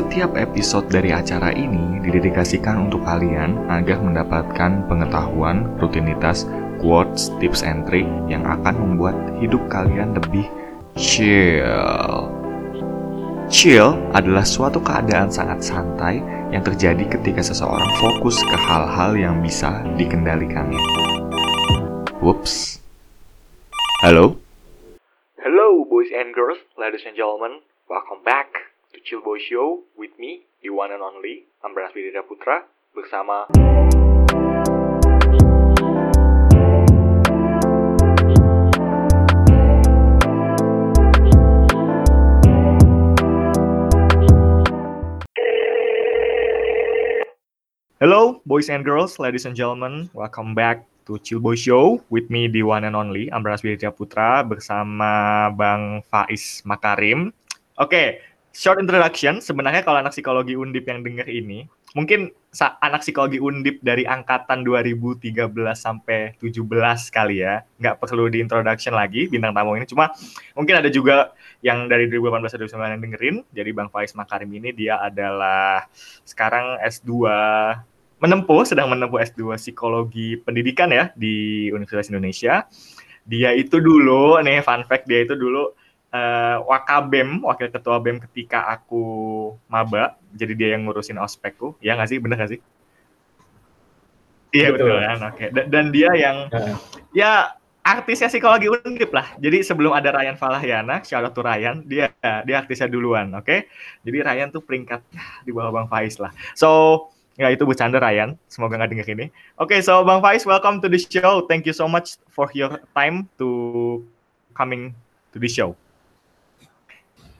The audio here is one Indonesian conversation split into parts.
Setiap episode dari acara ini didedikasikan untuk kalian agar mendapatkan pengetahuan, rutinitas, quotes, tips and trick yang akan membuat hidup kalian lebih chill. Chill adalah suatu keadaan sangat santai yang terjadi ketika seseorang fokus ke hal-hal yang bisa dikendalikannya. Whoops. Halo? Hello boys and girls, ladies and gentlemen. Welcome back to Chill Boy Show with me, the one and only, Ambras Widira Putra, bersama Hello, boys and girls, ladies and gentlemen. Welcome back to Chill Boy Show with me, the one and only, Ambras Widya Putra, bersama Bang Faiz Makarim. Oke, short introduction. Sebenarnya kalau anak psikologi undip yang denger ini, mungkin anak psikologi undip dari angkatan 2013 sampai 17 kali ya. Nggak perlu di introduction lagi bintang tamu ini. Cuma mungkin ada juga yang dari 2018 sampai 2019 yang dengerin. Jadi Bang Faiz Makarim ini dia adalah sekarang S2 menempuh sedang menempuh S2 psikologi pendidikan ya di Universitas Indonesia. Dia itu dulu nih fun fact dia itu dulu uh, Wakabem, wakil ketua BEM ketika aku maba. Jadi dia yang ngurusin ospekku. Ya nggak sih? Bener nggak sih? Iya betul, betul kan. Oke. Okay. Dan, dan dia yang ya artisnya psikologi undip lah. Jadi sebelum ada Ryan Falahyana, shout out to Ryan, dia dia artisnya duluan, oke? Okay? Jadi Ryan tuh peringkat di bawah Bang Faiz lah. So Ya itu bercanda Ryan, semoga nggak denger ini. Oke, okay, so Bang Faiz, welcome to the show. Thank you so much for your time to coming to the show.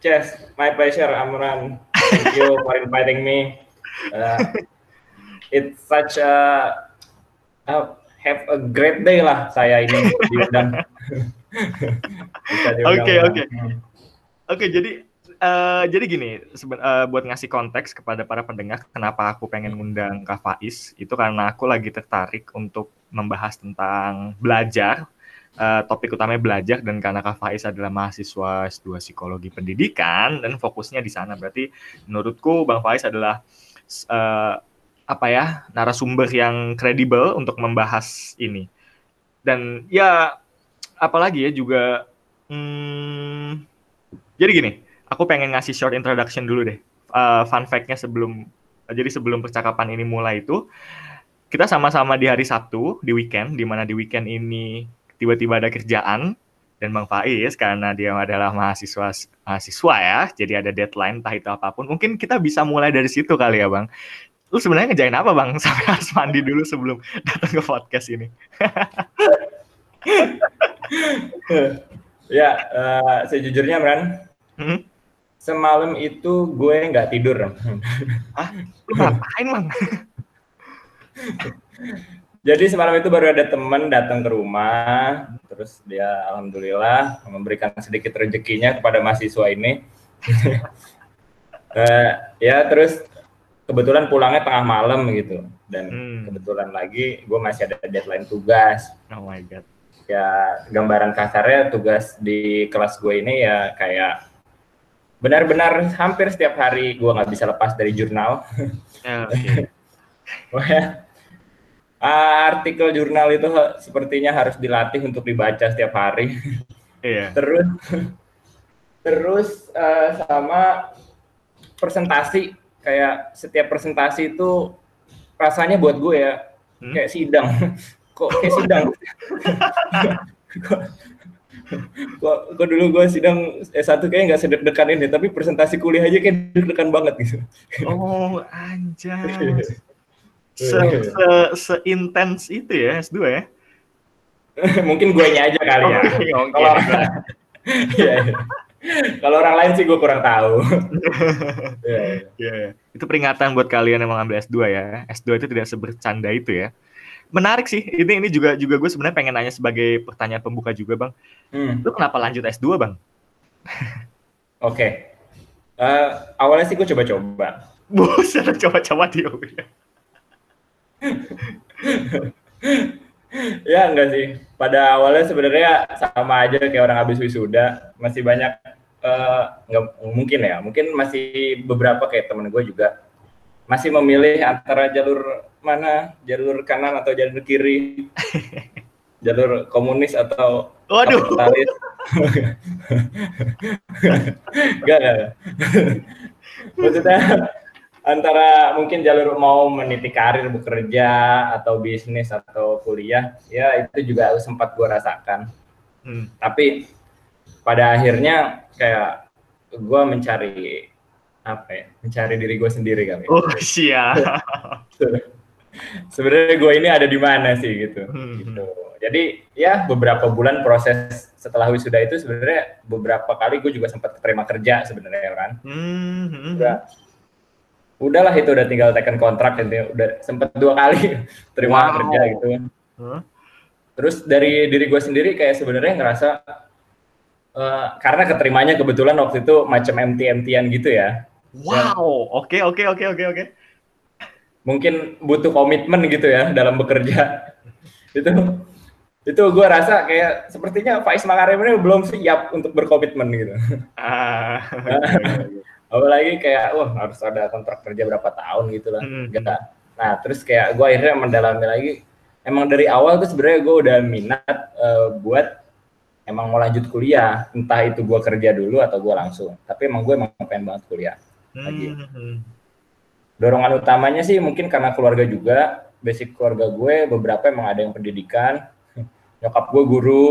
Yes, my pleasure, Amran. Thank you for inviting me. Uh, it's such a uh, have a great day lah saya ini diundang. Oke oke. Oke jadi Uh, jadi gini, uh, buat ngasih konteks kepada para pendengar, kenapa aku pengen ngundang Kak Faiz, itu karena aku lagi tertarik untuk membahas tentang belajar, uh, topik utamanya belajar, dan karena Kak Faiz adalah mahasiswa S2 Psikologi Pendidikan, dan fokusnya di sana, berarti menurutku Bang Faiz adalah uh, apa ya narasumber yang kredibel untuk membahas ini. Dan ya, apalagi ya juga, hmm, jadi gini, aku pengen ngasih short introduction dulu deh. Uh, fun fact-nya sebelum jadi sebelum percakapan ini mulai itu kita sama-sama di hari Sabtu di weekend di mana di weekend ini tiba-tiba ada kerjaan dan Bang Faiz karena dia adalah mahasiswa mahasiswa ya, jadi ada deadline entah itu apa pun. Mungkin kita bisa mulai dari situ kali ya, Bang. Lu sebenarnya ngejain apa, Bang? Sampai harus mandi dulu sebelum datang ke podcast ini. ya, uh, sejujurnya, Bran. Hmm? semalam itu gue nggak tidur. Ah, lu ngapain bang? Jadi semalam itu baru ada teman datang ke rumah, terus dia alhamdulillah memberikan sedikit rezekinya kepada mahasiswa ini. uh, ya terus kebetulan pulangnya tengah malam gitu, dan hmm. kebetulan lagi gue masih ada deadline tugas. Oh my god. Ya gambaran kasarnya tugas di kelas gue ini ya kayak benar-benar hampir setiap hari gue nggak bisa lepas dari jurnal. Ya, okay. artikel jurnal itu sepertinya harus dilatih untuk dibaca setiap hari. Iya. terus terus uh, sama presentasi kayak setiap presentasi itu rasanya buat gue ya hmm? kayak sidang. Kok kayak sidang? kok, kok dulu gue sidang S1 kayaknya nggak sedek-dekan ini, tapi presentasi kuliah aja kayak deg-degan banget gitu. Oh, anjay. Se, se, se intens itu ya S2 ya? Mungkin gue aja kali ya. Oh, okay, okay. Kalau ya, ya. Kalau orang lain sih gue kurang tahu. ya, ya. ya, Itu peringatan buat kalian yang mengambil S2 ya. S2 itu tidak sebercanda itu ya menarik sih. Ini ini juga juga gue sebenarnya pengen nanya sebagai pertanyaan pembuka juga, Bang. Hmm. Lu kenapa lanjut S2, Bang? Oke. Okay. Uh, eh, awalnya sih gue coba-coba. Buset, coba-coba dia. Ya enggak sih. Pada awalnya sebenarnya sama aja kayak orang habis wisuda, masih banyak nggak uh, mungkin ya, mungkin masih beberapa kayak temen gue juga masih memilih antara jalur mana, jalur kanan atau jalur kiri, jalur komunis atau Waduh. kapitalis. gak, gak. Maksudnya antara mungkin jalur mau meniti karir bekerja atau bisnis atau kuliah, ya itu juga sempat gue rasakan. Hmm. Tapi pada akhirnya kayak gue mencari apa ya mencari diri gue sendiri kali oh siap sebenarnya gue ini ada di mana sih gitu hmm. gitu jadi ya beberapa bulan proses setelah wisuda itu sebenarnya beberapa kali gue juga sempat terima kerja sebenarnya kan hmm. udah udahlah itu udah tinggal tekan kontrak gitu udah sempat dua kali terima wow. kerja gitu huh? terus dari diri gue sendiri kayak sebenarnya ngerasa uh, karena keterimanya kebetulan waktu itu macam MT-MTan gitu ya Wow, oke oke oke oke oke. Mungkin butuh komitmen gitu ya dalam bekerja. itu itu gue rasa kayak sepertinya Faiz Makarim ini belum siap untuk berkomitmen gitu. Ah. Apalagi kayak, wah harus ada kontrak kerja berapa tahun gitu lah. Hmm. Gitu. Nah terus kayak gue akhirnya mendalami lagi. Emang dari awal tuh sebenarnya gue udah minat uh, buat emang mau lanjut kuliah. Entah itu gue kerja dulu atau gue langsung. Tapi emang gue emang pengen banget kuliah lagi. Hmm. Dorongan utamanya sih mungkin karena keluarga juga, basic keluarga gue beberapa emang ada yang pendidikan. Nyokap gue guru,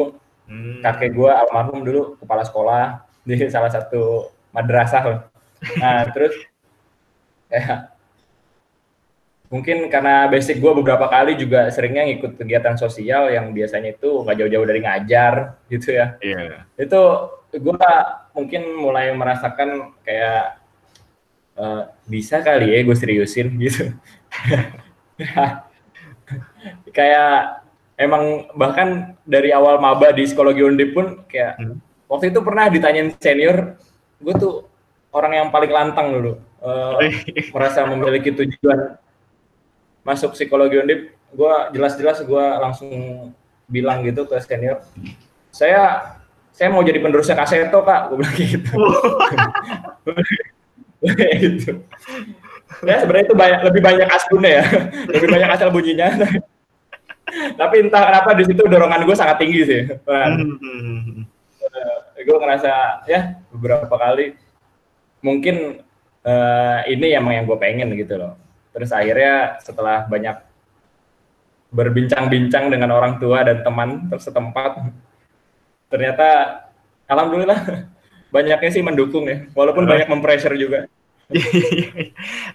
hmm. kakek gue almarhum dulu kepala sekolah di salah satu madrasah. Nah terus ya mungkin karena basic gue beberapa kali juga seringnya ngikut kegiatan sosial yang biasanya itu nggak jauh-jauh dari ngajar gitu ya. Yeah. Itu gue mungkin mulai merasakan kayak uh, bisa kali ya gue seriusin gitu kayak emang bahkan dari awal maba di psikologi undip pun kayak hmm. waktu itu pernah ditanyain senior gue tuh orang yang paling lantang dulu uh, merasa memiliki tujuan masuk psikologi undip gue jelas-jelas gue langsung bilang gitu ke senior saya saya mau jadi penerusnya kaseto kak gue bilang gitu gitu. Ya sebenarnya itu banyak lebih banyak asbunnya ya, lebih banyak asal bunyinya. Tapi entah kenapa di situ dorongan gue sangat tinggi sih. Hmm. Uh, gue ngerasa ya beberapa kali mungkin uh, ini emang yang gue pengen gitu loh. Terus akhirnya setelah banyak berbincang-bincang dengan orang tua dan teman tersetempat, ternyata alhamdulillah banyaknya sih mendukung ya, walaupun banyak mempressure juga.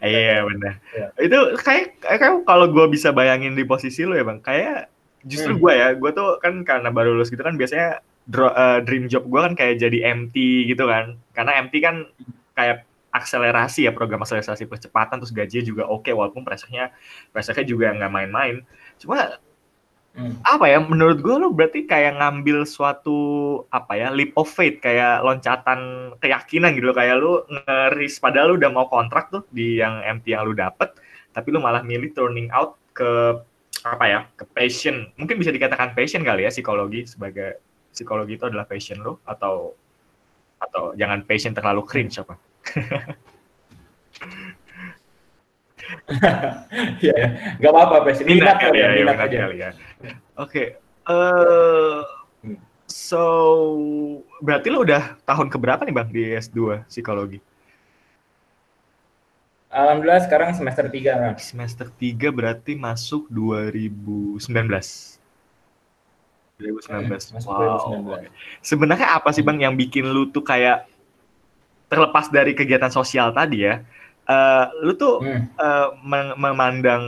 Iya benar. Ya. Itu kayak kayak kalau gue bisa bayangin di posisi lo ya bang, kayak justru hmm. gue ya, gue tuh kan karena baru lulus gitu kan biasanya uh, dream job gue kan kayak jadi MT gitu kan, karena MT kan kayak akselerasi ya program akselerasi percepatan terus gajinya juga oke okay, walaupun pressure-nya pressure juga nggak main-main. Cuma Hmm. Apa ya, menurut gue lo berarti kayak ngambil suatu, apa ya, leap of faith, kayak loncatan keyakinan gitu loh, kayak lu ngeris padahal lu udah mau kontrak tuh di yang MT yang lu dapet, tapi lu malah milih turning out ke, apa ya, ke passion. Mungkin bisa dikatakan passion kali ya, psikologi sebagai psikologi itu adalah passion lu, atau atau jangan passion terlalu cringe apa? ya, nggak apa-apa, passion. Minat, minat, kali ya, ya, minat, minat aja. Kali ya. Oke, okay. uh, eh, so berarti lo udah tahun keberapa nih bang di S2 psikologi? Alhamdulillah sekarang semester 3 bang. Semester 3 berarti masuk 2019. 2019. Masuk wow. 2019. Sebenarnya apa sih bang yang bikin lu tuh kayak terlepas dari kegiatan sosial tadi ya, uh, lu tuh hmm. uh, memandang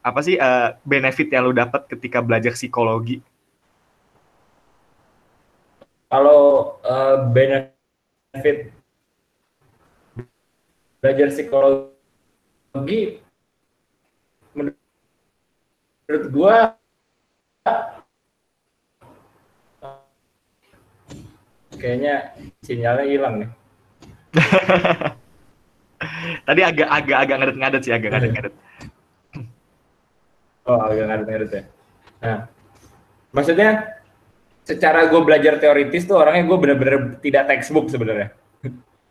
apa sih uh, benefit yang lu dapat ketika belajar psikologi? Kalau uh, benefit belajar psikologi menurut gua kayaknya sinyalnya hilang nih. Tadi agak agak agak ngadet-ngadet sih, agak ngadet-ngadet. Oh, agak ngadet-ngadet ya. Nah, maksudnya secara gue belajar teoritis tuh orangnya gue bener-bener tidak textbook sebenarnya.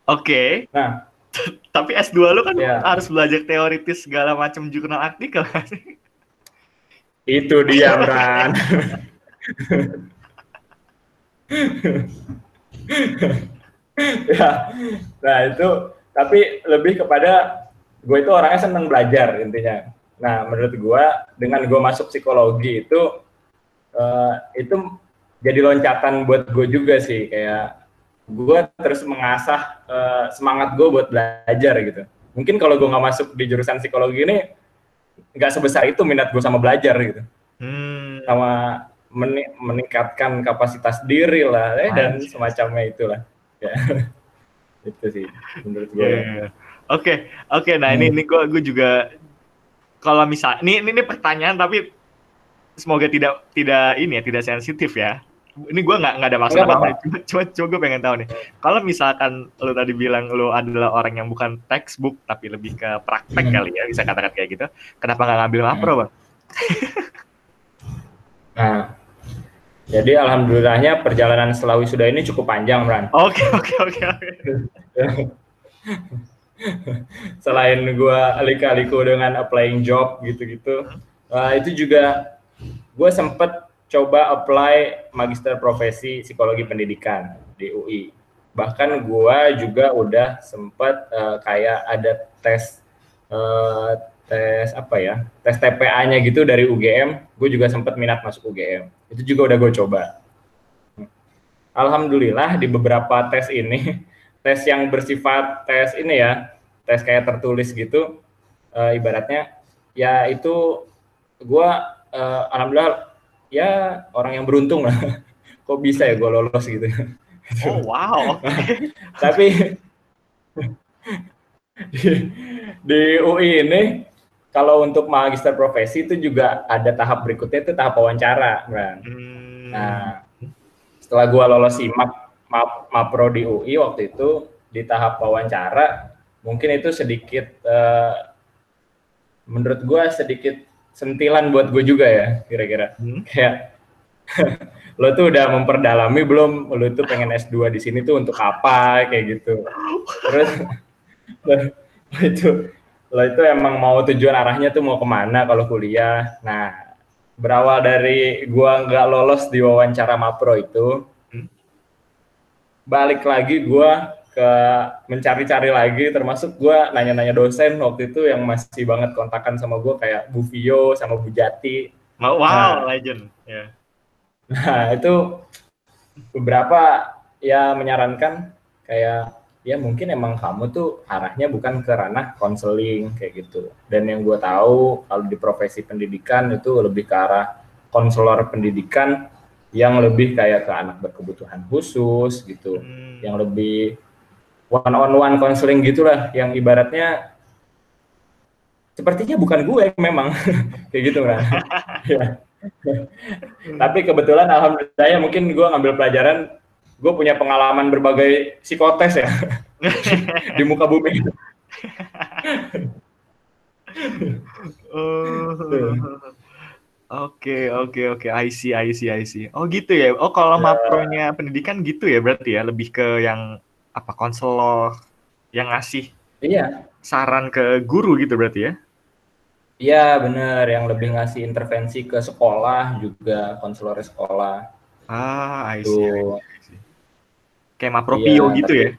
Oke. Nah, Tapi S2 lu kan Ya. harus belajar teoritis segala macam jurnal artikel kan? itu dia, Bran. ya, nah itu tapi lebih kepada gue itu orangnya seneng belajar intinya. Nah menurut gue dengan gue masuk psikologi itu eh, itu jadi loncatan buat gue juga sih kayak gue terus mengasah eh, semangat gue buat belajar gitu. Mungkin kalau gue nggak masuk di jurusan psikologi ini nggak sebesar itu minat gue sama belajar gitu Hmm. sama meningkatkan kapasitas diri lah eh, dan semacamnya itulah ya itu sih menurut gue Iya, iya, iya. Oke, oke. Nah ini ini gue gue juga kalau misal ini, ini ini pertanyaan tapi semoga tidak tidak ini ya tidak sensitif ya. Ini gue nggak nggak ada maksud apa apa-apa. cuma cuma, cuma gue pengen tahu nih. Kalau misalkan lo tadi bilang lo adalah orang yang bukan textbook tapi lebih ke praktek Hmm. kali ya bisa katakan kayak gitu. Kenapa nggak ngambil mapro bang? nah jadi alhamdulillahnya perjalanan setelah wisuda ini cukup panjang Bran Oke oke oke oke. selain gue liku dengan applying job gitu-gitu. Uh, itu juga gue sempet coba apply magister profesi psikologi pendidikan di UI bahkan gue juga udah sempet uh, kayak ada tes uh, tes apa ya tes TPA-nya gitu dari UGM gue juga sempet minat masuk UGM itu juga udah gue coba. Alhamdulillah di beberapa tes ini tes yang bersifat tes ini ya tes kayak tertulis gitu eh, ibaratnya ya itu gua eh, alhamdulillah ya orang yang beruntung lah. Kok bisa ya gue lolos gitu? Oh wow. tapi di, di UI ini kalau untuk magister profesi itu juga ada tahap berikutnya itu tahap wawancara Bran. Hmm. Nah, setelah gua lolos SIMAK ma- Mapro di UI waktu itu di tahap wawancara, mungkin itu sedikit eh, menurut gua sedikit sentilan buat gue juga ya, kira-kira. Hmm. Kayak lo tuh udah memperdalami belum lo tuh pengen S2 di sini tuh untuk apa kayak gitu. Terus itu lo itu emang mau tujuan arahnya tuh mau ke mana kalau kuliah. Nah, berawal dari gua nggak lolos di wawancara Mapro itu, Hmm. balik lagi gua ke mencari-cari lagi, termasuk gua nanya-nanya dosen waktu itu yang masih banget kontakan sama gua kayak Bu Vio sama Bu Jati. Wow, Nah. legend. Ya. Nah, itu beberapa ya menyarankan kayak ya mungkin emang kamu tuh arahnya bukan ke ranah konseling kayak gitu. Dan yang gue tahu kalau di profesi pendidikan itu lebih ke arah konselor pendidikan yang lebih kayak ke anak berkebutuhan khusus gitu, Hmm. yang lebih one on one konseling gitulah, yang ibaratnya sepertinya bukan gue memang kayak gitu kan. Ya. Tapi kebetulan alhamdulillah ya mungkin gue ngambil pelajaran, gue punya pengalaman berbagai psikotes ya di muka bumi. Oh. Oke, oke, oke. I see, I see, I see. Oh gitu ya. Oh kalau Ya. mapronya pendidikan gitu ya berarti ya lebih ke yang apa konselor yang ngasih Iya, saran ke guru gitu berarti ya? iya bener. Yang lebih ngasih intervensi ke sekolah juga konselor sekolah. Ah, I see. Tuh. Kayak mapro Iya, gitu ya?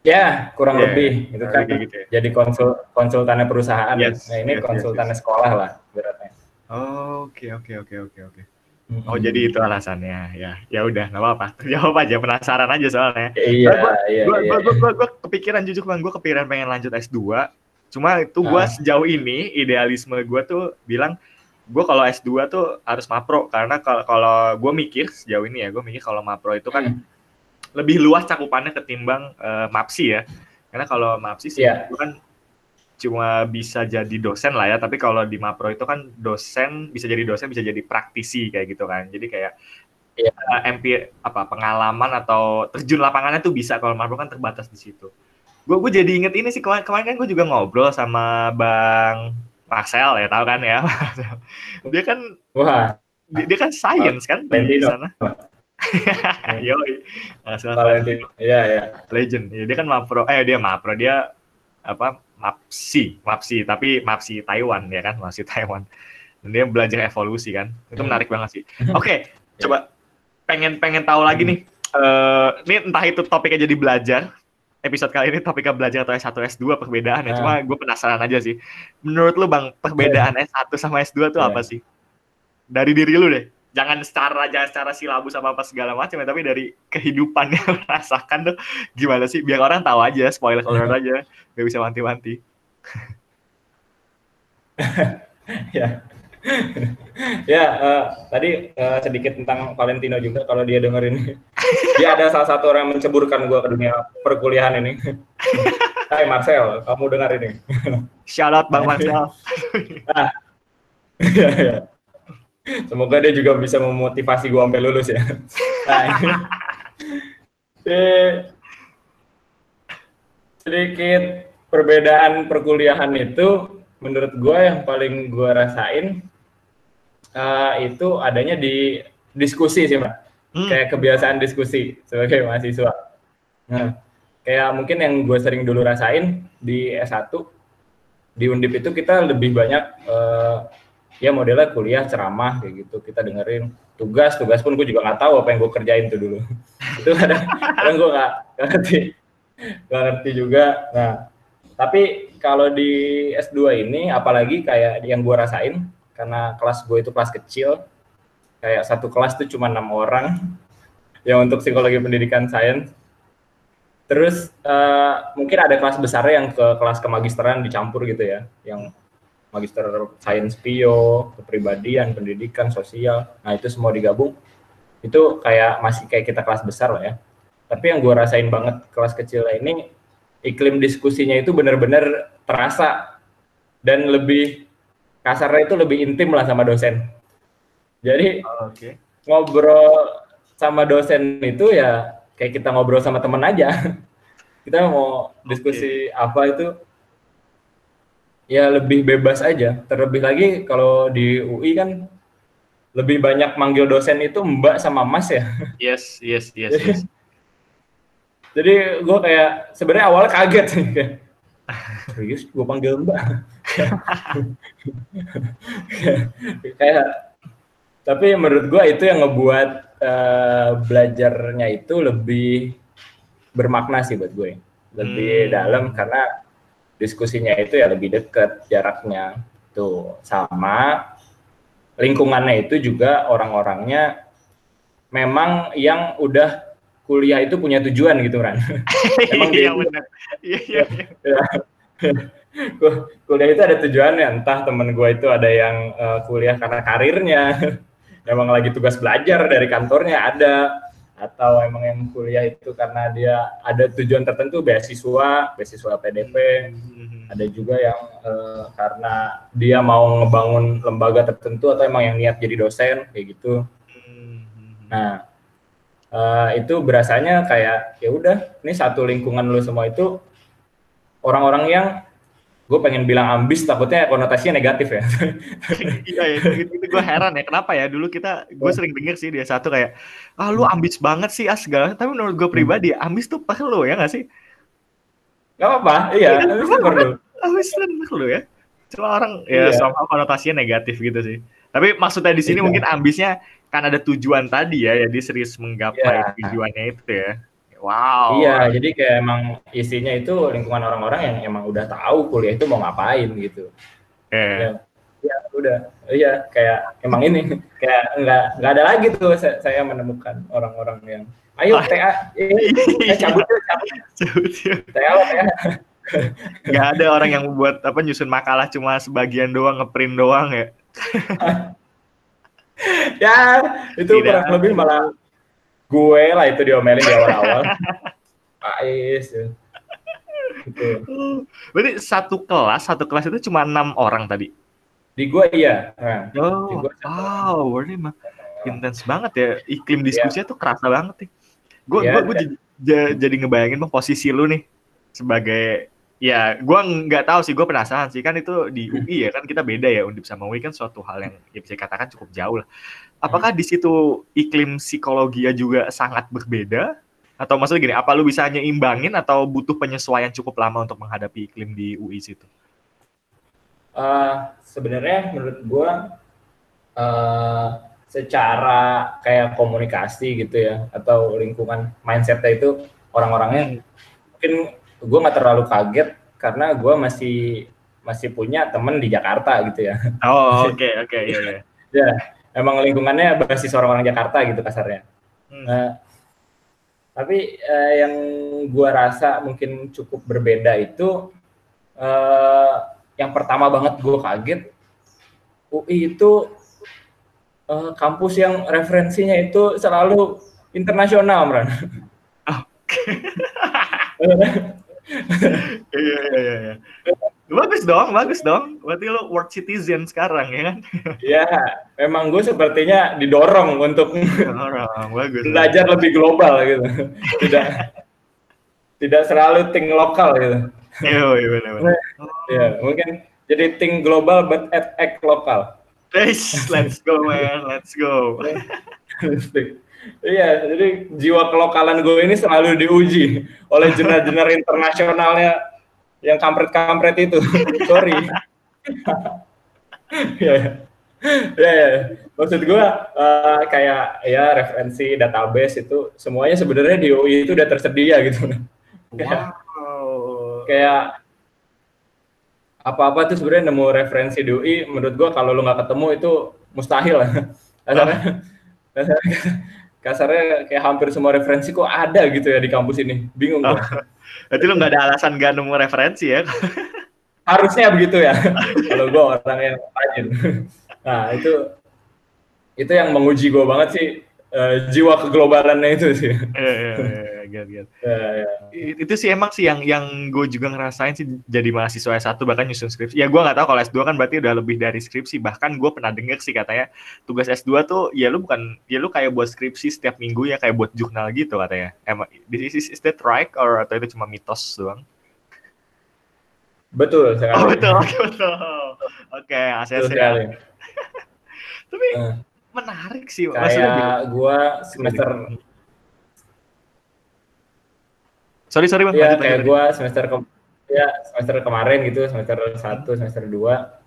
Ya kurang Iya, lebih itu kan gitu ya. jadi konsul konsultannya perusahaan. Yes, Nah ini yes, yes, konsultannya sekolah lah beratnya. Oke, oke, oke, oke, oke. Oh jadi itu alasannya ya. Ya udah, nggak apa-apa. Jawab aja penasaran aja soalnya. Iya, Gua- iya, Gue iya. gua, gua kepikiran jujur bang, gue kepikiran pengen lanjut S2. Cuma itu gue Ah. sejauh ini idealisme gue tuh bilang gue kalau S2 tuh harus mapro karena kalau kalau gue mikir sejauh ini ya gue mikir kalau mapro itu kan Hmm. Lebih luas cakupannya ketimbang eh, mapsi ya. Karena kalau mapsi sih itu kan cuma bisa jadi dosen lah ya, tapi kalau di mapro itu kan dosen bisa jadi dosen bisa jadi praktisi kayak gitu kan. Jadi kayak Iya. eh, MP apa pengalaman atau terjun lapangannya tuh bisa kalau mapro kan terbatas di situ. Gue gue jadi inget ini sih kemarin kemarin kan gue juga ngobrol sama Bang Marcel ya tahu kan ya. dia kan Wah, dia, dia kan science kan di sana. Yoi. Valentino. Iya, iya. Legend. Ya, dia kan Mapro. Eh dia Mapro. Dia apa? Mapsi, Mapsi, tapi Mapsi Taiwan ya kan, Mapsi Taiwan. Dan dia belajar evolusi kan. Itu Hmm. menarik banget sih. Oke, coba pengen pengen tahu lagi nih. Eh, ini entah itu topiknya jadi belajar. Episode kali ini topiknya belajar atau S1 S2 perbedaan ya. Ah. Cuma gue penasaran aja sih. Menurut lu Bang, perbedaan S1 sama S2 tuh Iya. apa sih? Dari diri lu deh. Jangan secara jangan secara silabus apa apa segala macam ya, tapi dari kehidupan yang rasakan tuh gimana sih? Biar orang tahu aja, spoiler alert aja. Gak bisa wanti-wanti. ya. ya, eh, tadi eh, sedikit tentang Valentino juga kalau dia denger ini. dia ada salah satu orang yang menceburkan gua ke dunia perkuliahan ini. Hai Marcel, kamu dengar ini. Shout out Bang Marcel. Iya, iya. Semoga dia juga bisa memotivasi gua sampai lulus ya. Nah. Eh, sedikit perbedaan perkuliahan itu menurut gua yang paling gua rasain eh, itu adanya di diskusi sih, Mbak. Hmm. Kayak kebiasaan diskusi sebagai mahasiswa. Nah, kayak mungkin yang gue sering dulu rasain di S1 di Undip itu kita lebih banyak eh, ya modelnya kuliah ceramah kayak gitu. Kita dengerin tugas tugas pun gue juga nggak tahu apa yang gue kerjain tuh dulu. Itu kadang, kadang gue nggak ngerti. Nggak ngerti juga. Nah tapi kalau di S2 ini apalagi kayak yang gue rasain karena kelas gue itu kelas kecil kayak satu kelas tuh cuma enam orang yang untuk psikologi pendidikan sains. Terus eh, mungkin ada kelas besar yang ke kelas kemagisteran dicampur gitu ya yang magister sains bio kepribadian pendidikan sosial. Nah itu semua digabung. Itu kayak masih kayak kita kelas besar lah ya. Tapi yang gue rasain banget kelas kecil ini iklim diskusinya itu benar-benar terasa. Dan lebih kasarnya itu lebih intim lah sama dosen. Jadi Oke. ngobrol sama dosen itu ya kayak kita ngobrol sama temen aja. Kita mau diskusi apa itu ya lebih bebas aja. Terlebih lagi kalau di UI kan lebih banyak manggil dosen itu mbak sama mas ya. Yes, yes, yes, yes. Jadi gue kayak sebenarnya awalnya kaget serius gue panggil mbak. kayak tapi menurut gue itu yang ngebuat eh, belajarnya itu lebih bermakna sih buat gue lebih Hmm. dalam karena diskusinya itu ya lebih deket jaraknya tuh sama lingkungannya itu juga orang-orangnya memang yang udah kuliah itu punya tujuan gitu kan Emang Iya dia-. Iya, iya. iya. Ku- kuliah itu ada tujuannya entah temen gue itu ada yang eh, kuliah karena karirnya emang lagi tugas belajar dari kantornya ada atau emang yang kuliah itu karena dia ada tujuan tertentu beasiswa beasiswa PDP Hmm. ada juga yang eh, karena dia mau ngebangun lembaga tertentu atau emang yang niat jadi dosen kayak gitu Hmm. Nah, eh, itu berasanya kayak ya udah, ini satu lingkungan lu semua itu orang-orang yang gue pengen bilang ambis, takutnya konotasinya negatif ya. Iya, ya, itu, itu gue heran ya. Kenapa ya? Dulu kita, gue sering denger sih dia satu kayak, ah lu ambis banget sih, ah segala. Tapi menurut gue pribadi, ambis tuh perlu ya nggak sih? Gak apa-apa, iya, Iya, ambis perlu. Ambis tuh perlu ya. Cuma orang ya Iya. somehow konotasinya negatif gitu sih. Tapi maksudnya di sini Iya. mungkin ambisnya kan ada tujuan tadi ya, jadi serius menggapai Iya. tujuannya itu ya. Wow. Iya, jadi kayak emang isinya itu lingkungan orang-orang yang emang udah tahu kuliah itu mau ngapain gitu. Eh, Iya. Ya udah, iya kayak emang ini kayak nggak nggak ada lagi tuh saya, saya menemukan orang-orang yang ayo Ah. TA, eh, eh, cabut yuk, cabut TA lah TA. Nggak ada orang yang membuat apa nyusun makalah cuma sebagian doang ngeprint doang ya. ya itu Tidak kurang lebih malah gue lah itu diomelin di awal-awal Pak Is ya. gitu. Berarti satu kelas, satu kelas itu cuma enam orang tadi. di gue iya nah, Di Oh, gua wow, berarti mah intens banget ya. Iklim diskusinya tuh kerasa banget nih. Gue Iya, gua, gua jadi, ja- jadi ngebayangin bang posisi lu nih sebagai Ya, gue nggak tahu sih, gue penasaran sih kan itu di UI ya kan kita beda ya undip sama UI kan suatu hal yang ya bisa dikatakan cukup jauh lah. Apakah di situ iklim psikologi juga sangat berbeda? Atau maksudnya gini, apa lu bisa hanya imbangin atau butuh penyesuaian cukup lama untuk menghadapi iklim di UI situ? Uh, Sebenarnya menurut gue uh, secara kayak komunikasi gitu ya atau lingkungan mindsetnya itu orang-orangnya mungkin gue nggak terlalu kaget karena gue masih masih punya temen di Jakarta gitu ya. Oh oke okay, oke okay, iya, iya. ya emang lingkungannya basis orang-orang Jakarta gitu kasarnya. Hmm. Uh, tapi uh, yang gue rasa mungkin cukup berbeda itu uh, yang pertama banget gue kaget UI itu uh, kampus yang referensinya itu selalu internasional, Mran. Okay. Iya, iya iya iya. Bagus dong, bagus dong. Berarti lo world citizen sekarang ya kan? Iya, memang gue sepertinya didorong untuk Orang, bagus. belajar lebih global gitu. Tidak tidak selalu think lokal gitu. Iya, iya benar benar. Iya, mungkin jadi think global but at act lokal. Let's, let's go man, let's go. Iya, jadi jiwa kelokalan gue ini selalu diuji oleh jenar-jenar internasionalnya yang kampret-kampret itu. Sorry. ya, ya, ya. Maksud gue uh, kayak ya referensi database itu semuanya sebenarnya di UI itu udah tersedia gitu. Wow. kayak apa-apa tuh sebenarnya nemu referensi di UI menurut gue kalau lu nggak ketemu itu mustahil lah. kasarnya kayak hampir semua referensi kok ada gitu ya di kampus ini. Bingung oh. Berarti lu nggak ada alasan gak nemu referensi ya? Harusnya begitu ya. Kalau gue orang yang rajin. Nah itu itu yang menguji gue banget sih uh, jiwa keglobalannya itu sih. Iya, iya, iya get, get. Yeah, yeah. Itu sih emang sih yang yang gue juga ngerasain sih jadi mahasiswa S1 bahkan nyusun skripsi. Ya gue nggak tahu kalau S2 kan berarti udah lebih dari skripsi. Bahkan gue pernah denger sih katanya tugas S2 tuh ya lu bukan ya lu kayak buat skripsi setiap minggu ya kayak buat jurnal gitu katanya. Emang is, is, is that right or atau itu cuma mitos doang? Betul sekali. Oh, betul, betul. Oke, okay, ACC. Ya. Tapi uh, menarik sih. Kayak gue semester Sorry sorry bang. Iya kayak gue semester ke ya semester kemarin gitu semester satu semester dua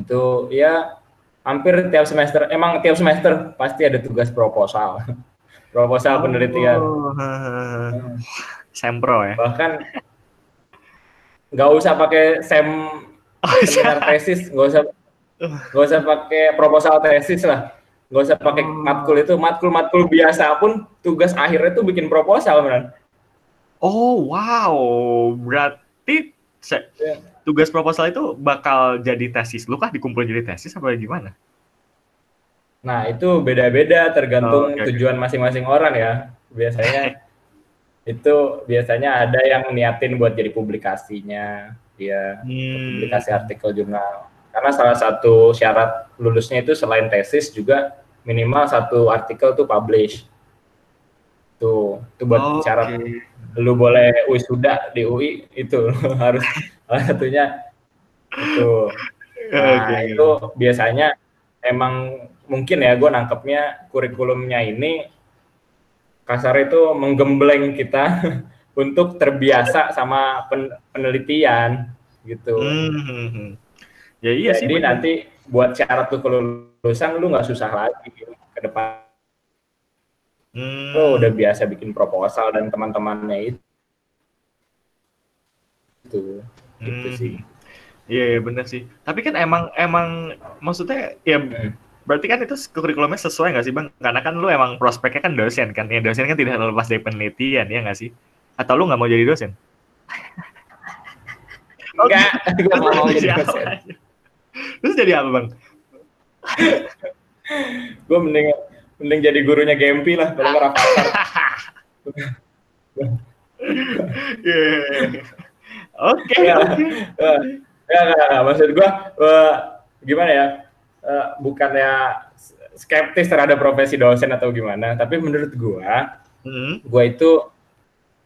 itu ya hampir tiap semester emang tiap semester pasti ada tugas proposal proposal oh, penelitian. Sempro ya. Bahkan nggak usah pakai sem oh, seminar tesis, nggak usah nggak usah pakai proposal tesis lah, nggak usah pakai oh. matkul itu matkul matkul biasa pun tugas akhirnya tuh bikin proposal kan. Oh wow, berarti yeah. tugas proposal itu bakal jadi tesis lu kah dikumpulin jadi tesis apa gimana? Nah itu beda-beda tergantung oh, okay. tujuan masing-masing orang ya. Biasanya itu biasanya ada yang niatin buat jadi publikasinya, ya hmm. publikasi artikel jurnal. Karena salah satu syarat lulusnya itu selain tesis juga minimal satu artikel tuh publish. Tuh, itu buat okay lu boleh wisuda di UI itu harus salah satunya itu nah okay. itu biasanya emang mungkin ya gue nangkepnya kurikulumnya ini kasar itu menggembleng kita untuk terbiasa sama pen penelitian gitu. Hmm. Ya iya Jadi sih. Jadi nanti buat syarat tuh kelulusan lu nggak susah lagi ke depan Hmm. Oh, udah biasa bikin proposal dan teman-temannya itu. Itu, gitu hmm. gitu sih. Iya, iya bener sih. Tapi kan emang emang maksudnya ya hmm. berarti kan itu kurikulumnya sesuai nggak sih bang? Karena kan lu emang prospeknya kan dosen kan. Ya dosen kan tidak lepas dari penelitian ya nggak sih? Atau lu nggak mau jadi dosen? Enggak, gue mau jadi dosen. Terus jadi apa bang? gue mending mending jadi gurunya Gempi lah kalau nggak Rafathar. Oke. Ya, ya, ya, maksud gua uh, gimana ya? Uh, bukannya skeptis terhadap profesi dosen atau gimana, tapi menurut gua, hmm. gua itu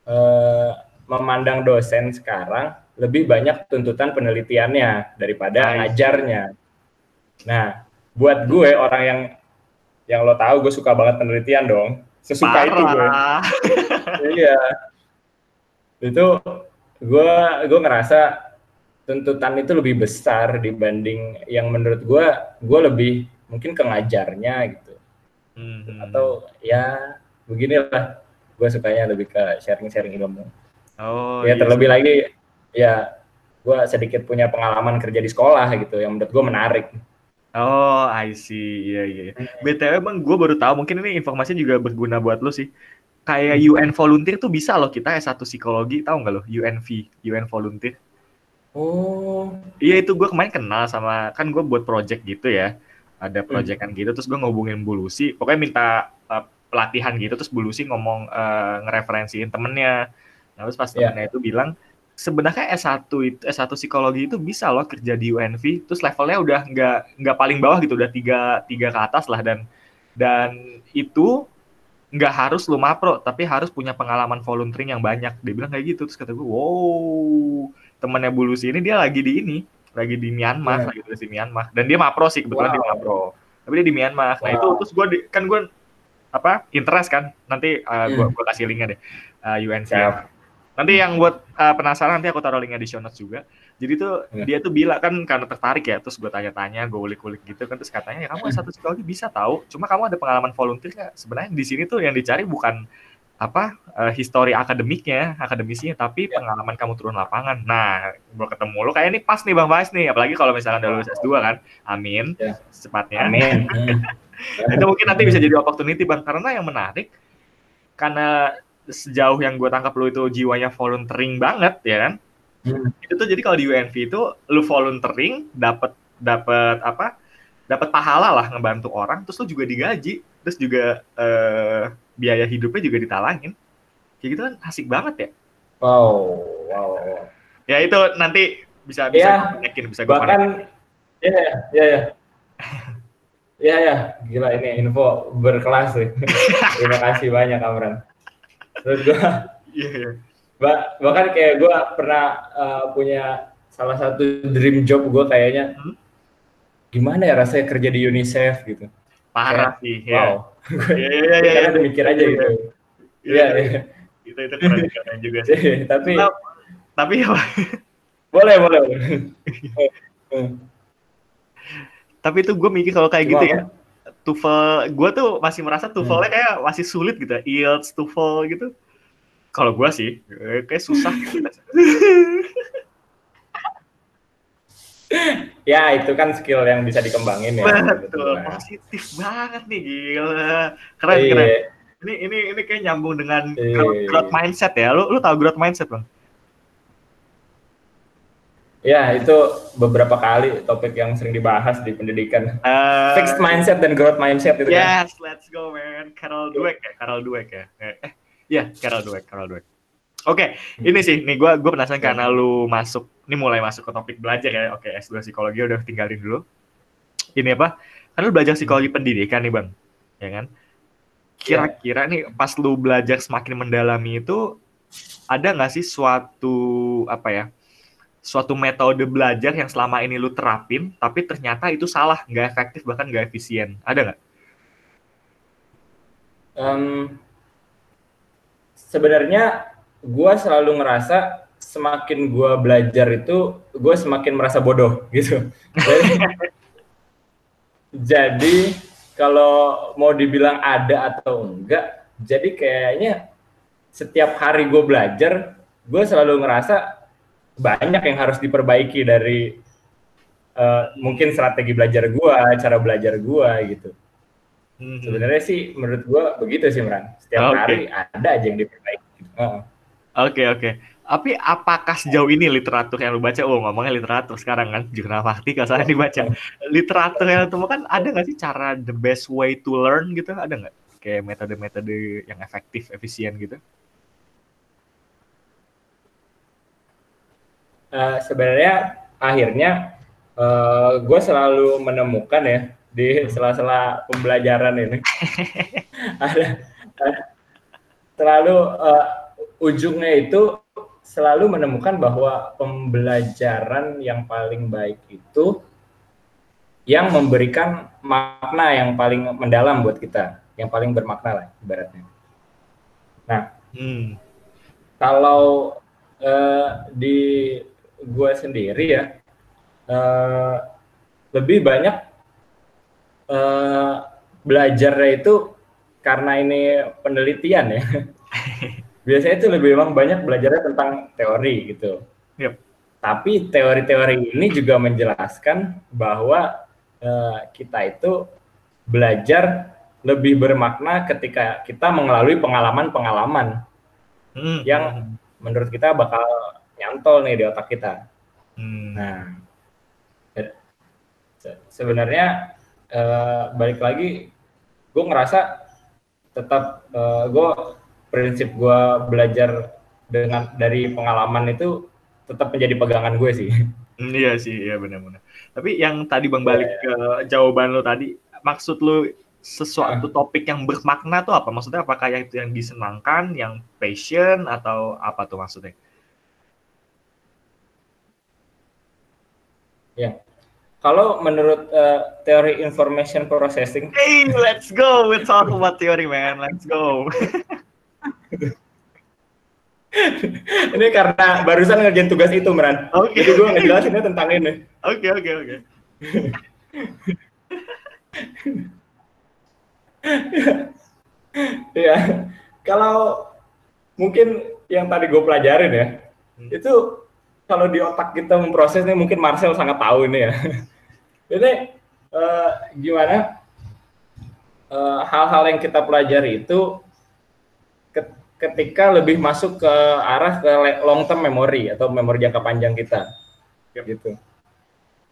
uh, memandang dosen sekarang lebih banyak tuntutan penelitiannya daripada ngajarnya. Nah, buat gue orang yang yang lo tahu gue suka banget penelitian dong. Sesuka Parah. itu gue. iya. Itu gue gue ngerasa tuntutan itu lebih besar dibanding yang menurut gue gue lebih mungkin ke ngajarnya gitu. Hmm. Atau ya beginilah gue sukanya lebih ke sharing-sharing ilmu. Oh, ya iya. terlebih lagi ya gue sedikit punya pengalaman kerja di sekolah gitu yang menurut gue menarik. Oh, I see. Iya, iya. iya. BTW bang, gue baru tahu. Mungkin ini informasinya juga berguna buat lo sih. Kayak hmm. UN volunteer tuh bisa loh kita S1 psikologi, tahu nggak lo? UNV, UN volunteer. Oh. Iya itu gue kemarin kenal sama, kan gue buat project gitu ya. Ada hmm. proyekan hmm. gitu, terus gue ngehubungin Bu Lucy. Pokoknya minta uh, pelatihan gitu, terus Bu Lucy ngomong uh, ngereferensiin temennya. Nah, terus pas yeah. temennya itu bilang, sebenarnya S1 itu S1 psikologi itu bisa loh kerja di UNV terus levelnya udah nggak nggak paling bawah gitu udah tiga tiga ke atas lah dan dan itu nggak harus lu mapro tapi harus punya pengalaman volunteering yang banyak dia bilang kayak gitu terus kata gue wow temannya Bulusi ini dia lagi di ini lagi di Myanmar yeah. lagi di Myanmar dan dia mapro sih kebetulan wow. dia mapro tapi dia di Myanmar wow. nah itu terus gue kan gue apa interest kan nanti uh, gue hmm. gue kasih linknya deh uh, UNV yeah. Nanti yang buat uh, penasaran nanti aku taruh linknya di show notes juga. Jadi tuh yeah. dia tuh bilang kan karena tertarik ya, terus gue tanya-tanya, gue ulik-ulik gitu kan terus katanya ya kamu satu psikologi bisa tahu, cuma kamu ada pengalaman volunteer nggak? Sebenarnya di sini tuh yang dicari bukan apa uh, histori akademiknya, akademisinya, tapi yeah. pengalaman kamu turun lapangan. Nah, gue ketemu lo kayak ini pas nih Bang Faiz nih, apalagi kalau misalnya udah lulus S2 kan. Amin. Yeah. Secepatnya. Amin. itu mungkin nanti bisa jadi opportunity Bang karena yang menarik karena sejauh yang gue tangkap lu itu jiwanya volunteering banget ya kan? Hmm. itu tuh jadi kalau di UNV itu lu volunteering dapat dapat apa? Dapat pahala lah ngebantu orang terus lu juga digaji terus juga uh, biaya hidupnya juga ditalangin. Kayak gitu kan asik banget ya? Wow wow, ya itu nanti bisa bisa ya, gue bisa gue bahkan ya ya ya. Ya ya. Gila ini info berkelas sih. Terima kasih banyak Amran Terus gue, yeah, yeah. bah, bahkan kayak gue pernah uh, punya salah satu dream job gue kayaknya, hmm? gimana ya rasanya kerja di UNICEF gitu. Parah kayak, sih, ya. Wow. Iya, iya, iya. Iya. mikir aja gitu. Iya, iya. Itu itu keren, keren juga sih. tapi, tapi ya. boleh, boleh. boleh. tapi itu gue mikir kalau kayak Cuma, gitu ya TOEFL gue tuh masih merasa TOEFL-nya hmm. kayak masih sulit gitu IELTS TOEFL gitu kalau gue sih kayak susah gitu. ya itu kan skill yang bisa dikembangin ya betul positif banget nih gila keren iya. keren ini ini ini kayak nyambung dengan iya. growth mindset ya lu lu tau growth mindset bang Ya, itu beberapa kali topik yang sering dibahas di pendidikan. Uh, Fixed mindset dan growth mindset itu kan. Yes, kan. let's go man. Carol Dweck ya, Carol Dweck ya. Eh, ya, yeah, Carol Dweck, Carol Dweck. Oke, okay, hmm. ini sih, nih gue gue penasaran hmm. karena lu masuk, ini mulai masuk ke topik belajar ya. Oke, okay, S2 psikologi udah tinggalin dulu. Ini apa? Kan lu belajar psikologi hmm. pendidikan nih bang, ya kan? Kira-kira nih pas lu belajar semakin mendalami itu, ada nggak sih suatu apa ya? Suatu metode belajar yang selama ini lu terapin, tapi ternyata itu salah, nggak efektif, bahkan nggak efisien. Ada nggak? Um, sebenarnya gue selalu ngerasa semakin gue belajar itu, gue semakin merasa bodoh gitu. Jadi, jadi kalau mau dibilang ada atau enggak, jadi kayaknya setiap hari gue belajar, gue selalu ngerasa banyak yang harus diperbaiki dari uh, mungkin strategi belajar gua, cara belajar gua gitu. Hmm. Sebenarnya sih menurut gua begitu sih, Meran. Setiap okay. hari ada aja yang diperbaiki. Oke, uh. oke. Okay, okay. Tapi apakah sejauh ini literatur yang lu baca, oh ngomongnya literatur sekarang kan, jurnal fakti kalau saya dibaca. Literatur yang lu kan ada nggak sih cara the best way to learn gitu? Ada nggak? Kayak metode-metode yang efektif, efisien gitu? Uh, sebenarnya akhirnya uh, eh, gue selalu menemukan ya di sela-sela pembelajaran ini ada, selalu uh, ujungnya itu selalu menemukan bahwa pembelajaran yang paling baik itu yang memberikan makna yang paling mendalam buat kita, yang paling bermakna lah ibaratnya. Nah, hmm. kalau uh, di gue sendiri ya uh, lebih banyak uh, belajarnya itu karena ini penelitian ya. Biasanya itu lebih memang banyak belajarnya tentang teori gitu. Yep. Tapi teori-teori ini juga menjelaskan bahwa uh, kita itu belajar lebih bermakna ketika kita mengalami pengalaman-pengalaman hmm. yang menurut kita bakal nyantol nih di otak kita. Hmm. Nah, sebenarnya uh, balik lagi, gue ngerasa tetap uh, gue prinsip gue belajar dengan dari pengalaman itu tetap menjadi pegangan gue sih. Hmm, iya sih, iya benar-benar. Tapi yang tadi bang balik yeah. ke jawaban lo tadi, maksud lo sesuatu uh. topik yang bermakna tuh apa? Maksudnya apakah yang itu yang disenangkan, yang passion atau apa tuh maksudnya? Ya, kalau menurut uh, teori information processing, hey, let's go, we talk about theory man, let's go. ini karena barusan ngerjain tugas itu, Meran. Oke. Okay. Jadi gue ngejelasinnya tentang ini. Oke, oke, oke. Ya, kalau mungkin yang tadi gue pelajarin ya, hmm. itu kalau di otak kita memproses ini mungkin Marcel sangat tahu ini ya. ini uh, gimana eh, hal-hal uh, yang kita pelajari itu ketika lebih masuk ke arah ke long term memory atau memori jangka panjang kita yep. gitu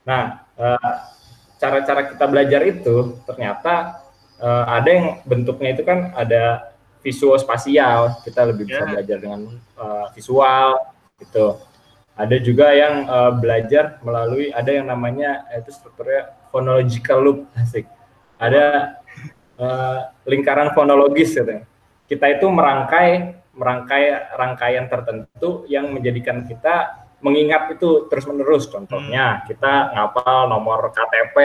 nah uh, cara-cara kita belajar itu ternyata uh, ada yang bentuknya itu kan ada visual spasial kita lebih bisa yeah. belajar dengan uh, visual gitu ada juga yang uh, belajar melalui ada yang namanya itu strukturnya phonological loop asik. Ada uh, lingkaran fonologis gitu. Kita itu merangkai merangkai rangkaian tertentu yang menjadikan kita mengingat itu terus menerus contohnya hmm. kita ngapal nomor KTP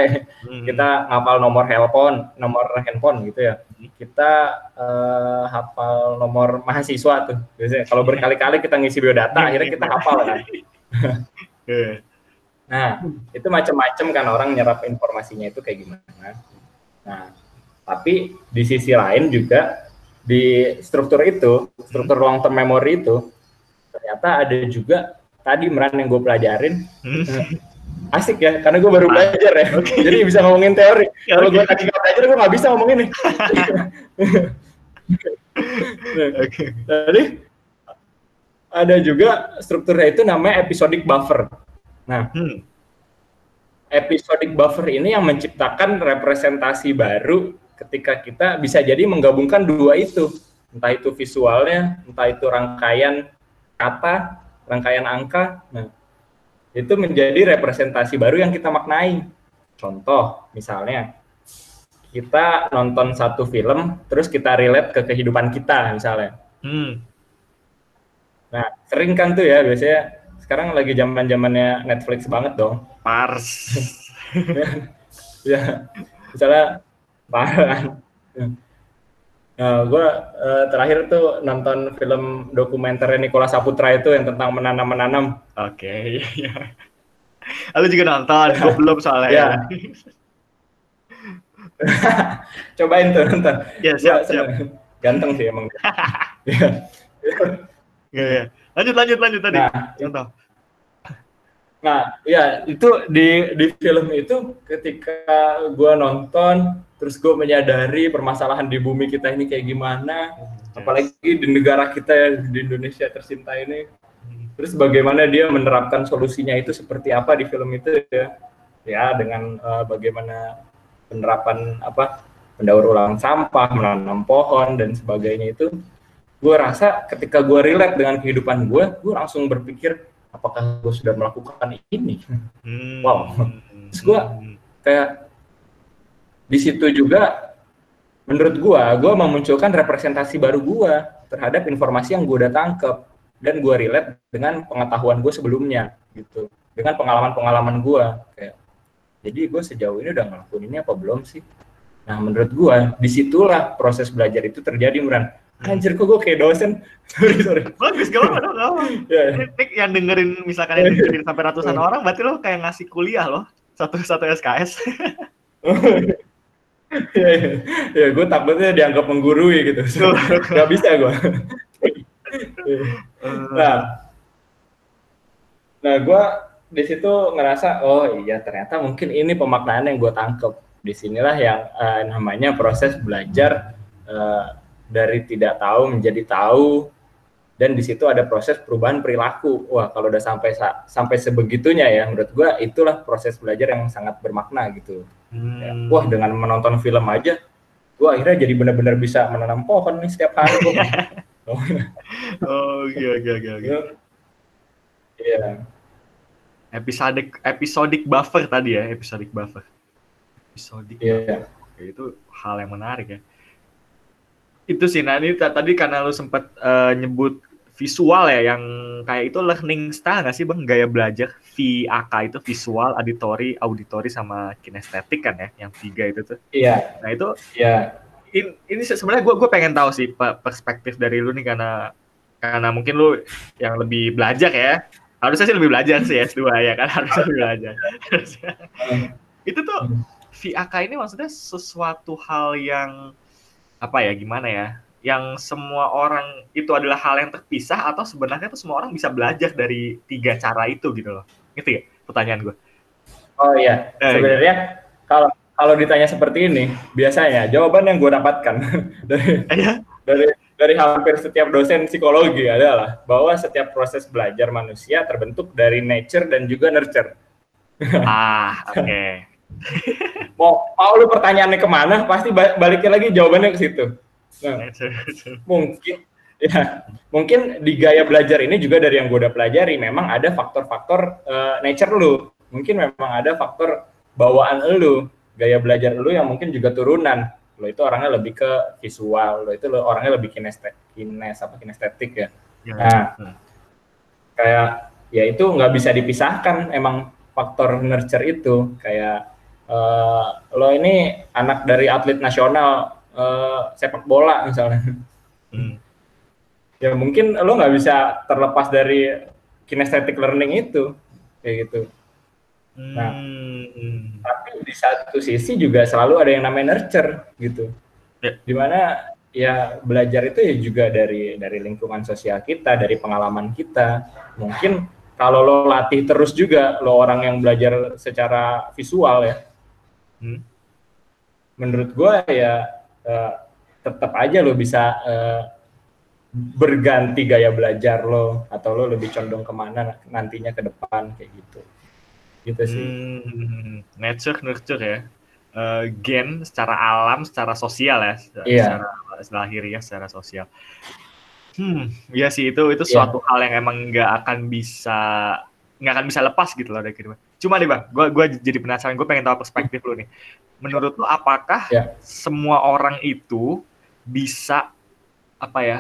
hmm. kita ngapal nomor handphone nomor handphone gitu ya. Kita uh, hafal nomor mahasiswa tuh. Biasanya kalau berkali-kali kita ngisi biodata akhirnya kita hafal kan. Nah itu macam-macam kan orang nyerap informasinya itu kayak gimana. Nah tapi di sisi lain juga di struktur itu struktur long term memory itu ternyata ada juga tadi meran yang gue pelajarin hmm. asik ya karena gue baru belajar ya okay. jadi bisa ngomongin teori ya, kalau okay. gue tadi nggak belajar gue nggak bisa ngomongin nih okay. jadi ada juga strukturnya itu namanya episodic buffer nah hmm. episodic buffer ini yang menciptakan representasi baru ketika kita bisa jadi menggabungkan dua itu entah itu visualnya entah itu rangkaian kata rangkaian angka. Nah, itu menjadi representasi baru yang kita maknai. Contoh, misalnya kita nonton satu film, terus kita relate ke kehidupan kita, misalnya. Hmm. Nah, sering kan tuh ya, biasanya sekarang lagi zaman zamannya Netflix banget dong. Pars. ya, misalnya, parah. Nah, gue uh, terakhir tuh nonton film dokumenter Nikola Saputra itu yang tentang menanam-menanam. Oke, okay, iya. Lalu juga nonton, gue belum soalnya. ya. Cobain tuh nonton. Ya, siap, siap. Ganteng sih emang. Iya. Iya, iya. Lanjut, lanjut, lanjut tadi. Nah, contoh. Nah, ya itu di di film itu ketika gue nonton terus gue menyadari permasalahan di bumi kita ini kayak gimana yes. apalagi di negara kita ya di Indonesia tercinta ini terus bagaimana dia menerapkan solusinya itu seperti apa di film itu ya ya dengan uh, bagaimana penerapan apa pendaur ulang sampah menanam pohon dan sebagainya itu gue rasa ketika gue relate dengan kehidupan gue gue langsung berpikir apakah gue sudah melakukan ini? Hmm. wow. Terus gue kayak di situ juga menurut gua gua memunculkan representasi baru gua terhadap informasi yang gua udah tangkep dan gue relate dengan pengetahuan gue sebelumnya gitu. Dengan pengalaman-pengalaman gue kayak jadi gue sejauh ini udah ngelakuin ini apa belum sih? Nah menurut gue di situlah proses belajar itu terjadi Muran anjir kok gue kayak dosen? Sorry sorry. Bagus gak apa-apa gak apa ya, Nik yang dengerin misalkan yang dengerin sampai ratusan orang berarti lo kayak ngasih kuliah loh satu satu SKS ya, ya, ya gue takutnya dianggap menggurui gitu. Nggak bisa gue nah. Nah gue di situ ngerasa oh iya ternyata mungkin ini pemaknaan yang gue tangkep. Di sinilah yang uh, namanya proses belajar uh, dari tidak tahu menjadi tahu. Dan di situ ada proses perubahan perilaku. Wah kalau udah sampai sampai sebegitunya ya menurut gue itulah proses belajar yang sangat bermakna gitu. Hmm. ya, wah dengan menonton film aja gue akhirnya jadi benar-benar bisa menanam pohon nih setiap hari. Oh iya iya iya iya. Iya. Episodik episodik buffer tadi ya episodik buffer. Episodik yeah. buffer. itu hal yang menarik ya itu sih. Nah ini tadi karena lu sempat uh, nyebut visual ya yang kayak itu learning style nggak sih bang? Gaya belajar VAK itu visual, auditory, auditory sama kinestetik kan ya yang tiga itu tuh. Iya. Nah itu iya. in, ini sebenarnya gue gue pengen tahu sih perspektif dari lu nih karena karena mungkin lu yang lebih belajar ya. Harusnya sih lebih belajar sih S2 ya kan? Harusnya lebih belajar. Itu tuh VAK ini maksudnya sesuatu hal yang apa ya gimana ya yang semua orang itu adalah hal yang terpisah atau sebenarnya tuh semua orang bisa belajar dari tiga cara itu gitu loh gitu ya pertanyaan gue oh iya eh, sebenarnya kalau kalau ditanya seperti ini, biasanya jawaban yang gue dapatkan dari iya. dari dari hampir setiap dosen psikologi adalah bahwa setiap proses belajar manusia terbentuk dari nature dan juga nurture. Ah, oke. Okay. mau mau lu pertanyaannya ke mana? Pasti balikin lagi jawabannya ke situ. Nah, mungkin ya mungkin di gaya belajar ini juga dari yang gue udah pelajari memang ada faktor-faktor uh, nature lu. Mungkin memang ada faktor bawaan lu gaya belajar lu yang mungkin juga turunan lo itu orangnya lebih ke visual lo itu lo orangnya lebih kinestetik kines apa kinestetik ya, ya nah ya. kayak ya itu nggak bisa dipisahkan emang faktor nurture itu kayak uh, lo ini anak dari atlet nasional uh, sepak bola misalnya hmm. ya mungkin lo nggak bisa terlepas dari kinestetik learning itu kayak gitu nah hmm. tapi di satu sisi juga selalu ada yang namanya nurture gitu yeah. di mana ya belajar itu ya juga dari dari lingkungan sosial kita dari pengalaman kita mungkin kalau lo latih terus juga lo orang yang belajar secara visual ya hmm. menurut gue ya uh, tetap aja lo bisa uh, berganti gaya belajar lo atau lo lebih condong ke mana nantinya ke depan kayak gitu gitu sih. Hmm, nature nurture ya. Uh, gen secara alam, secara sosial ya, yeah. secara lahiriah, secara sosial. Hmm, ya sih itu itu yeah. suatu hal yang emang nggak akan bisa nggak akan bisa lepas gitu loh dari kehidupan. Cuma nih bang, gue gua jadi penasaran, gue pengen tahu perspektif lu nih. Menurut lu apakah yeah. semua orang itu bisa apa ya?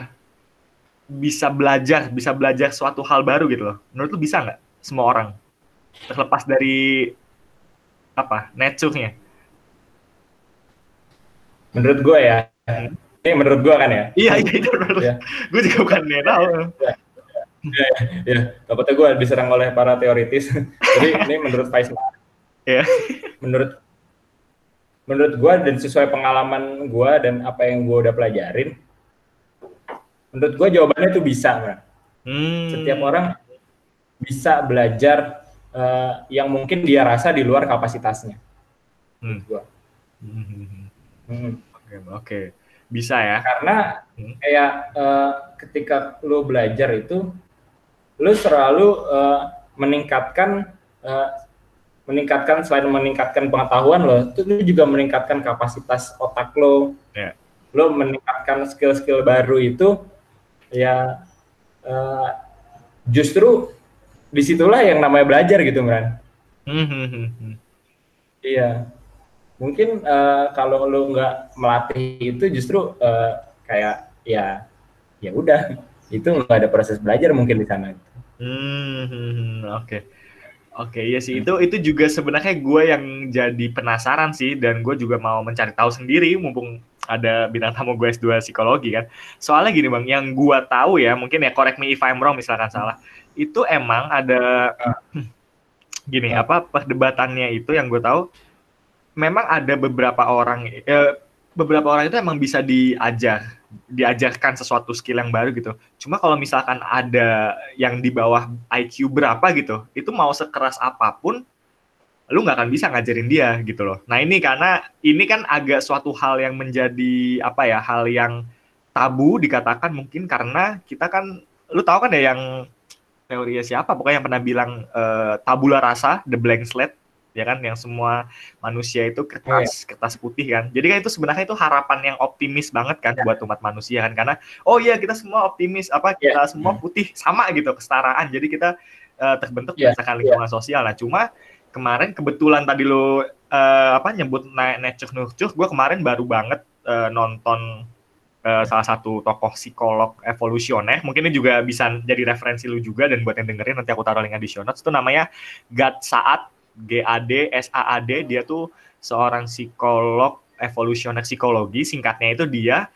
Bisa belajar, bisa belajar suatu hal baru gitu loh. Menurut lu bisa nggak semua orang? terlepas dari apa nature-nya menurut gue ya hmm. ini menurut gue kan ya iya iya itu menurut ya. gue juga bukan tahu ya, ya, ya. takutnya gue diserang oleh para teoritis jadi ini menurut Faisal ya menurut menurut gue dan sesuai pengalaman gue dan apa yang gue udah pelajarin menurut gue jawabannya itu bisa Hmm. setiap orang bisa belajar uh, yang mungkin dia rasa di luar kapasitasnya. Hmm. Hmm. Hmm. Oke, oke, bisa ya. Karena hmm. kayak uh, ketika lo belajar itu, lo selalu uh, meningkatkan uh, meningkatkan selain meningkatkan pengetahuan lo, itu lo juga meningkatkan kapasitas otak lo. Yeah. Lo meningkatkan skill-skill baru itu, ya uh, justru di situlah yang namanya belajar gitu hmm, iya. Mungkin uh, kalau lu nggak melatih itu justru uh, kayak ya ya udah itu nggak ada proses belajar mungkin di sana. Hmm, hmm, hmm, oke. Okay. Oke, okay, iya sih. Itu itu juga sebenarnya gue yang jadi penasaran sih dan gue juga mau mencari tahu sendiri mumpung ada bintang tamu gue S2 psikologi kan. Soalnya gini Bang, yang gue tahu ya, mungkin ya correct me if I'm wrong misalkan salah. Itu emang ada gini, apa perdebatannya itu yang gue tahu memang ada beberapa orang eh, beberapa orang itu emang bisa diajar diajarkan sesuatu skill yang baru gitu. Cuma kalau misalkan ada yang di bawah IQ berapa gitu, itu mau sekeras apa pun, lu nggak akan bisa ngajarin dia gitu loh. Nah ini karena ini kan agak suatu hal yang menjadi apa ya hal yang tabu dikatakan mungkin karena kita kan, lu tahu kan ya yang teorinya siapa pokoknya yang pernah bilang uh, tabula rasa, the blank slate ya kan yang semua manusia itu kertas yeah. kertas putih kan jadi kan itu sebenarnya itu harapan yang optimis banget kan yeah. buat umat manusia kan karena oh iya kita semua optimis apa kita yeah. semua putih sama gitu kesetaraan jadi kita uh, terbentuk yeah. berdasarkan lingkungan yeah. sosial nah cuma kemarin kebetulan tadi lo uh, apa nyebut nature nurture gue kemarin baru banget uh, nonton uh, salah satu tokoh psikolog evolusioner mungkin ini juga bisa jadi referensi lu juga dan buat yang dengerin nanti aku taruh link di show notes itu namanya Gad Saat GAD SAAD dia tuh seorang psikolog evolusioner psikologi singkatnya itu dia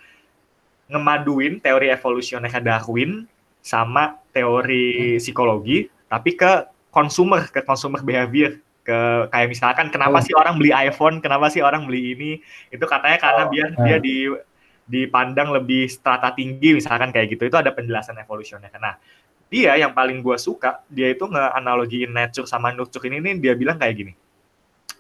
ngemaduin teori evolusioner Darwin sama teori psikologi tapi ke consumer ke consumer behavior ke kayak misalkan kenapa oh. sih orang beli iPhone kenapa sih orang beli ini itu katanya karena oh. biar dia di dipandang lebih strata tinggi misalkan kayak gitu itu ada penjelasan evolusioner nah dia yang paling gue suka dia itu nge-analogiin nature sama nurture ini nih dia bilang kayak gini.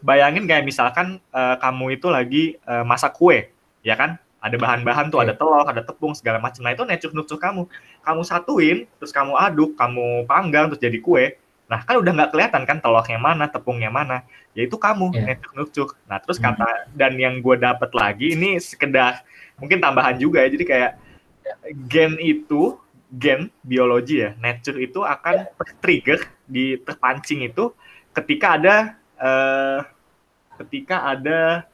Bayangin kayak misalkan uh, kamu itu lagi uh, masak kue ya kan? Ada bahan-bahan tuh ada telur ada tepung segala macam nah itu nature nurture kamu. Kamu satuin terus kamu aduk kamu panggang terus jadi kue. Nah kan udah nggak kelihatan kan telurnya mana tepungnya mana. Yaitu kamu yeah. nature nurture nah terus kata hmm. dan yang gue dapet lagi ini sekedar mungkin tambahan juga ya. Jadi kayak gen itu gen biologi ya, nature itu akan trigger di terpancing itu ketika ada uh, ketika ada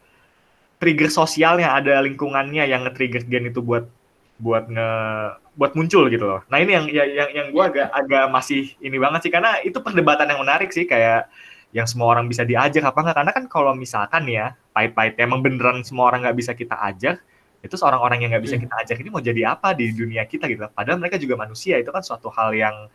trigger sosialnya, ada lingkungannya yang nge-trigger gen itu buat buat nge buat muncul gitu loh. Nah ini yang yang yang gue agak agak masih ini banget sih karena itu perdebatan yang menarik sih kayak yang semua orang bisa diajak apa enggak. Karena kan kalau misalkan ya pahit-pahit emang beneran semua orang nggak bisa kita ajak itu seorang orang yang nggak bisa hmm. kita ajak ini mau jadi apa di dunia kita gitu padahal mereka juga manusia itu kan suatu hal yang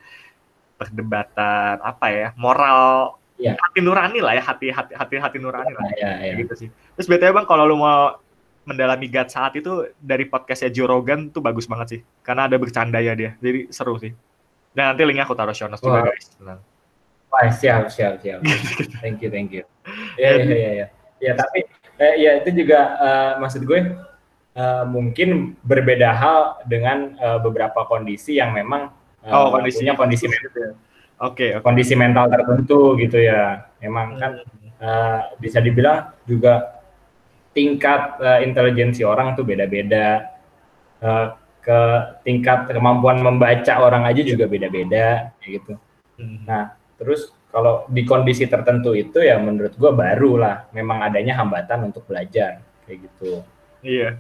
perdebatan apa ya moral ya. hati nurani lah ya hati hati hati hati nurani lah ya, ya. gitu sih terus btw bang kalau lu mau mendalami God saat itu dari podcastnya Joe Rogan tuh bagus banget sih karena ada bercanda ya dia jadi seru sih dan nanti linknya aku taruh show notes juga guys Tenang. Wah, siap, siap, siap. thank you, thank you. Ya, ya, ya, ya. Ya, tapi eh, ya itu juga uh, maksud gue uh, mungkin berbeda hal dengan uh, beberapa kondisi yang memang uh, oh, kondisinya kondisi mental, ya. okay, okay. kondisi mental tertentu gitu ya. Memang kan uh, bisa dibilang juga tingkat uh, intelijensi orang tuh beda-beda. Uh, ke tingkat kemampuan membaca orang aja juga beda-beda gitu. Hmm. Nah, terus kalau di kondisi tertentu itu ya menurut gue baru lah memang adanya hambatan untuk belajar kayak gitu. Iya.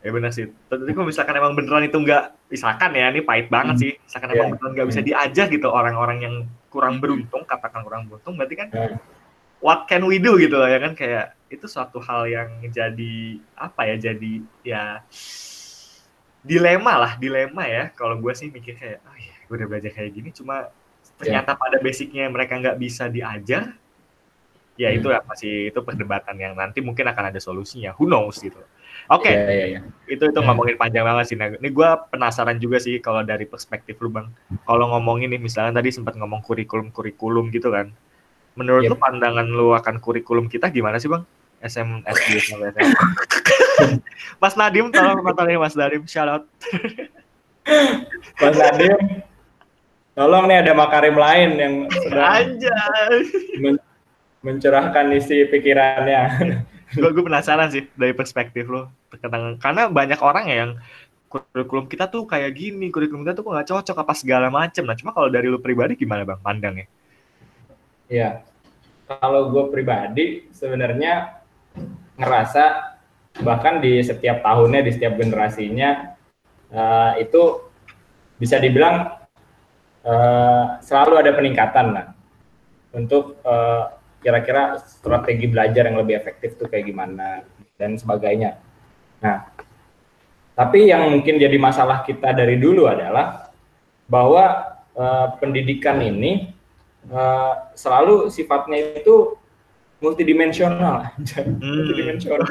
Ya benar sih. Tapi kalau misalkan emang beneran itu nggak, misalkan ya, ini pahit banget hmm. sih. Misalkan yeah. emang iya. beneran nggak bisa hmm. diajak gitu orang-orang yang kurang hmm. beruntung, katakan kurang beruntung, berarti kan yeah. what can we do gitu loh ya kan kayak itu suatu hal yang jadi apa ya jadi ya dilema lah dilema ya kalau gue sih mikir kayak oh ya gue udah belajar kayak gini cuma ternyata yeah. pada basicnya mereka nggak bisa diajar ya hmm. itu ya masih itu perdebatan yang nanti mungkin akan ada solusinya who knows gitu Oke, okay. yeah, yeah, yeah. itu itu yeah. ngomongin panjang banget sih. Nah, ini gue penasaran juga sih kalau dari perspektif lu bang. Kalau ngomongin nih, misalnya tadi sempat ngomong kurikulum kurikulum gitu kan. Menurut yep. lu pandangan lu akan kurikulum kita gimana sih bang? SM, SD, SMA. Mas Nadim, tolong nontonin Mas Nadim, shout out. Mas Nadim, tolong nih ada Makarim lain yang sedang men mencerahkan isi pikirannya gue gue penasaran sih dari perspektif lo karena banyak orang ya yang kurikulum kita tuh kayak gini kurikulum kita tuh kok nggak cocok apa segala macem. Nah cuma kalau dari lo pribadi gimana bang pandangnya? Iya. Kalau gue pribadi sebenarnya ngerasa bahkan di setiap tahunnya di setiap generasinya uh, itu bisa dibilang uh, selalu ada peningkatan lah untuk uh, kira-kira strategi belajar yang lebih efektif tuh kayak gimana dan sebagainya. Nah, tapi yang mungkin jadi masalah kita dari dulu adalah bahwa uh, pendidikan ini uh, selalu sifatnya itu multidimensional. Hmm. multidimensional.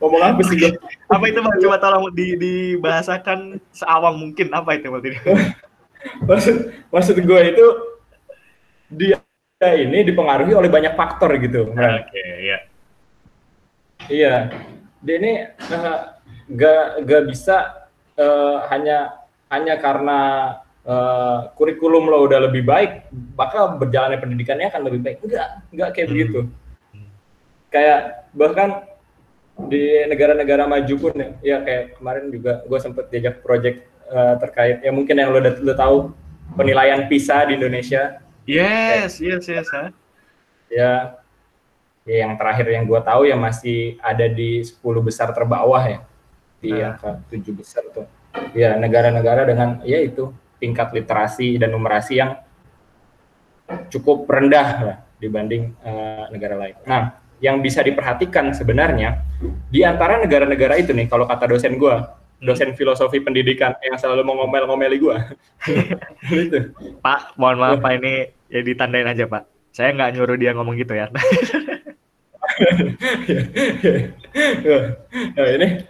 Ngomong apa sih gue? apa itu bang? Coba tolong di, dibahasakan seawam mungkin apa itu multidimensional? maksud maksud gue itu dia ini dipengaruhi oleh banyak faktor gitu. Oke, okay, iya. Iya. Dia ini uh, gak gak bisa uh, hanya hanya karena uh, kurikulum lo udah lebih baik, maka berjalannya pendidikannya akan lebih baik. Enggak, enggak kayak hmm. begitu. Kayak bahkan di negara-negara maju pun ya, ya kayak kemarin juga gue sempet diajak project uh, terkait ya mungkin yang lo udah, udah tahu penilaian PISA di Indonesia. Yes, yes, yes. Huh? Ya, ya yang terakhir yang gue tahu ya masih ada di 10 besar terbawah ya di uh. angka tujuh besar tuh. Ya negara-negara dengan ya itu tingkat literasi dan numerasi yang cukup rendah lah dibanding uh, negara lain. Nah, yang bisa diperhatikan sebenarnya di antara negara-negara itu nih, kalau kata dosen gue, dosen filosofi pendidikan yang selalu mau ngomel-ngomeli gue. gitu. Pak, mohon maaf Pak ini ya ditandain aja Pak. Saya nggak nyuruh dia ngomong gitu ya. nah, ini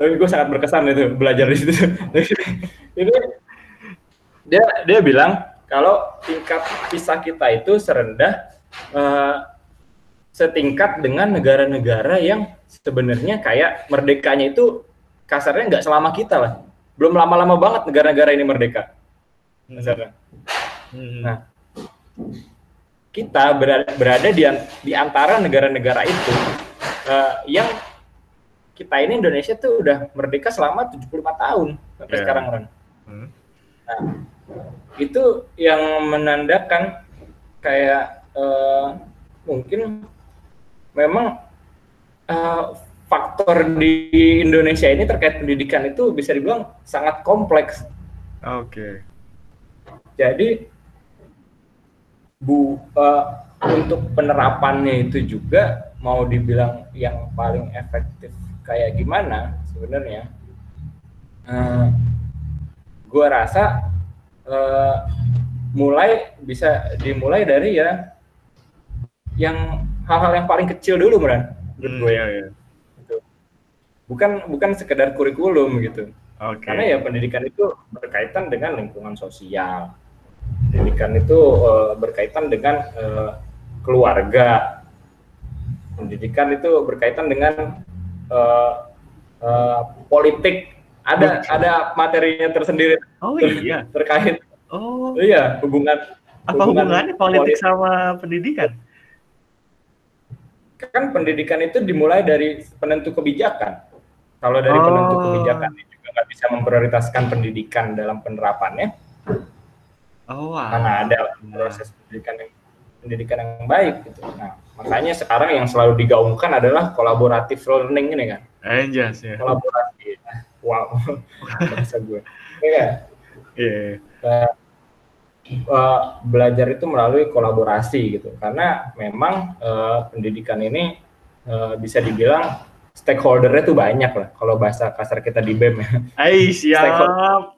tapi gue sangat berkesan itu belajar di situ. ini dia dia bilang kalau tingkat visa kita itu serendah uh, setingkat dengan negara-negara yang sebenarnya kayak merdekanya itu kasarnya nggak selama kita lah. Belum lama-lama banget negara-negara ini merdeka. Kasarnya. Hmm. Nah, kita berada, berada di, di antara negara-negara itu uh, yang kita ini Indonesia tuh udah merdeka selama 75 tahun sampai yeah. sekarang kan. Hmm. Nah, itu yang menandakan kayak uh, mungkin memang uh, faktor di Indonesia ini terkait pendidikan itu bisa dibilang sangat kompleks. Oke. Okay. Jadi bu uh, untuk penerapannya itu juga mau dibilang yang paling efektif kayak gimana sebenarnya? Uh, gua rasa uh, mulai bisa dimulai dari ya yang hal-hal yang paling kecil dulu Meran menurut hmm, gue ya, ya. Bukan bukan sekedar kurikulum gitu. Okay. karena ya pendidikan itu berkaitan dengan lingkungan sosial. Pendidikan itu uh, berkaitan dengan uh, keluarga. Pendidikan itu berkaitan dengan uh, uh, politik. Ada ada materinya tersendiri oh iya. terkait. Oh. Iya hubungan apa hubungan hubungannya politik, politik. sama pendidikan? Kan pendidikan itu dimulai dari penentu kebijakan kalau dari oh. penentu kebijakan juga nggak bisa memprioritaskan pendidikan dalam penerapannya oh wow. karena ada proses pendidikan yang pendidikan yang baik gitu. Nah makanya sekarang yang selalu digaungkan adalah kolaboratif learning ini kan? Anjas ya. Kolaborasi wow. Bahasa gue. Ya yeah. uh, uh, belajar itu melalui kolaborasi gitu. Karena memang uh, pendidikan ini uh, bisa dibilang stakeholdernya tuh banyak lah kalau bahasa kasar kita di BEM ya. Hai siap.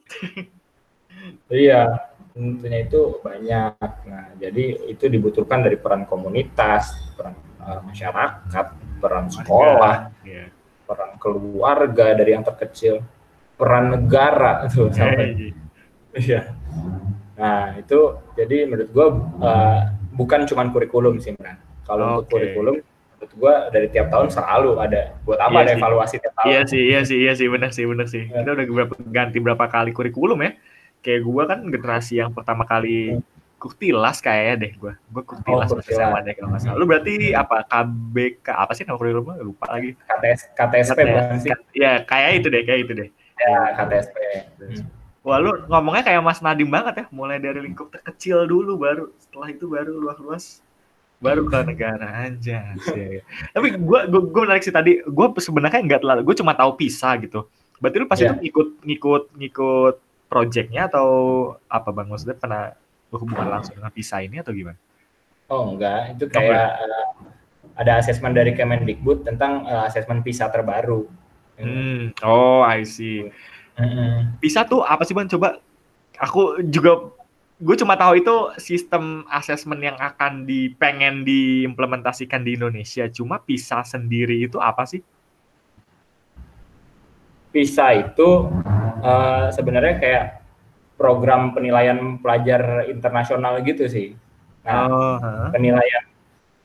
iya tentunya itu banyak. Nah jadi itu dibutuhkan dari peran komunitas, peran uh, masyarakat, peran sekolah, yeah peran keluarga dari yang terkecil, peran negara tuh sampai iya. Nah itu jadi menurut gue uh, bukan cuma kurikulum sih, man. Kalau okay. untuk kurikulum menurut gue dari tiap tahun selalu ada buat apa iya ada sih. evaluasi tiap tahun. Iya sih, iya sih, iya sih, benar sih, benar sih. Ya. Kita udah berapa, ganti berapa kali kurikulum ya. Kayak gue kan generasi yang pertama kali hmm Kutilas kayaknya deh gue. Gue Kutilas oh, SMA deh kalau nggak salah. Lu berarti apa KBK apa sih nama kurikulumnya lupa lagi. KTS KTSP KTS, Ya kayak itu deh, kayak itu deh. Ya KTSP. Hmm. Wah lu ngomongnya kayak Mas Nadim banget ya, mulai dari lingkup terkecil dulu baru setelah itu baru luas-luas baru ke negara aja sih. Tapi gue gue menarik sih tadi, gue sebenarnya nggak terlalu, gue cuma tahu pisah gitu. Berarti lu pas yeah. itu ngikut ngikut ngikut projectnya atau apa bang? Maksudnya pernah berhubungan langsung dengan PISA ini atau gimana? Oh enggak, itu kayak uh, ada asesmen dari Kemendikbud tentang uh, asesmen PISA terbaru. Hmm. Oh, I see. Mm-hmm. PISA tuh apa sih bang? Coba aku juga gue cuma tahu itu sistem asesmen yang akan dipengen diimplementasikan di Indonesia. Cuma PISA sendiri itu apa sih? PISA itu uh, sebenarnya kayak program penilaian pelajar internasional gitu sih. Nah, oh, huh? penilaian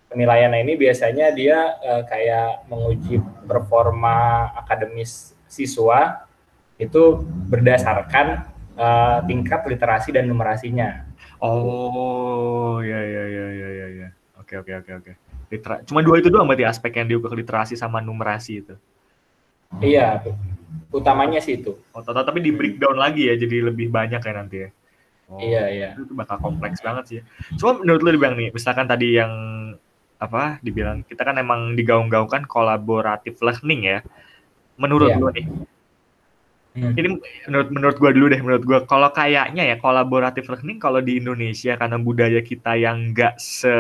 penilaian ini biasanya dia uh, kayak menguji performa akademis siswa itu berdasarkan uh, tingkat literasi dan numerasinya. Oh, ya ya ya ya ya ya. Oke oke oke oke. Litera Cuma dua itu doang berarti aspek yang diukur literasi sama numerasi itu. Iya, utamanya sih itu. Oh, tapi di breakdown lagi ya, jadi lebih banyak ya nanti ya. Oh, iya iya. Itu bakal kompleks banget sih. Cuma menurut lu bang nih, misalkan tadi yang apa dibilang kita kan emang digaung-gaungkan kolaboratif learning ya. Menurut iya. lu nih, Hmm. Ini menurut menurut gue dulu deh, menurut gue kalau kayaknya ya kolaboratif learning kalau di Indonesia karena budaya kita yang enggak se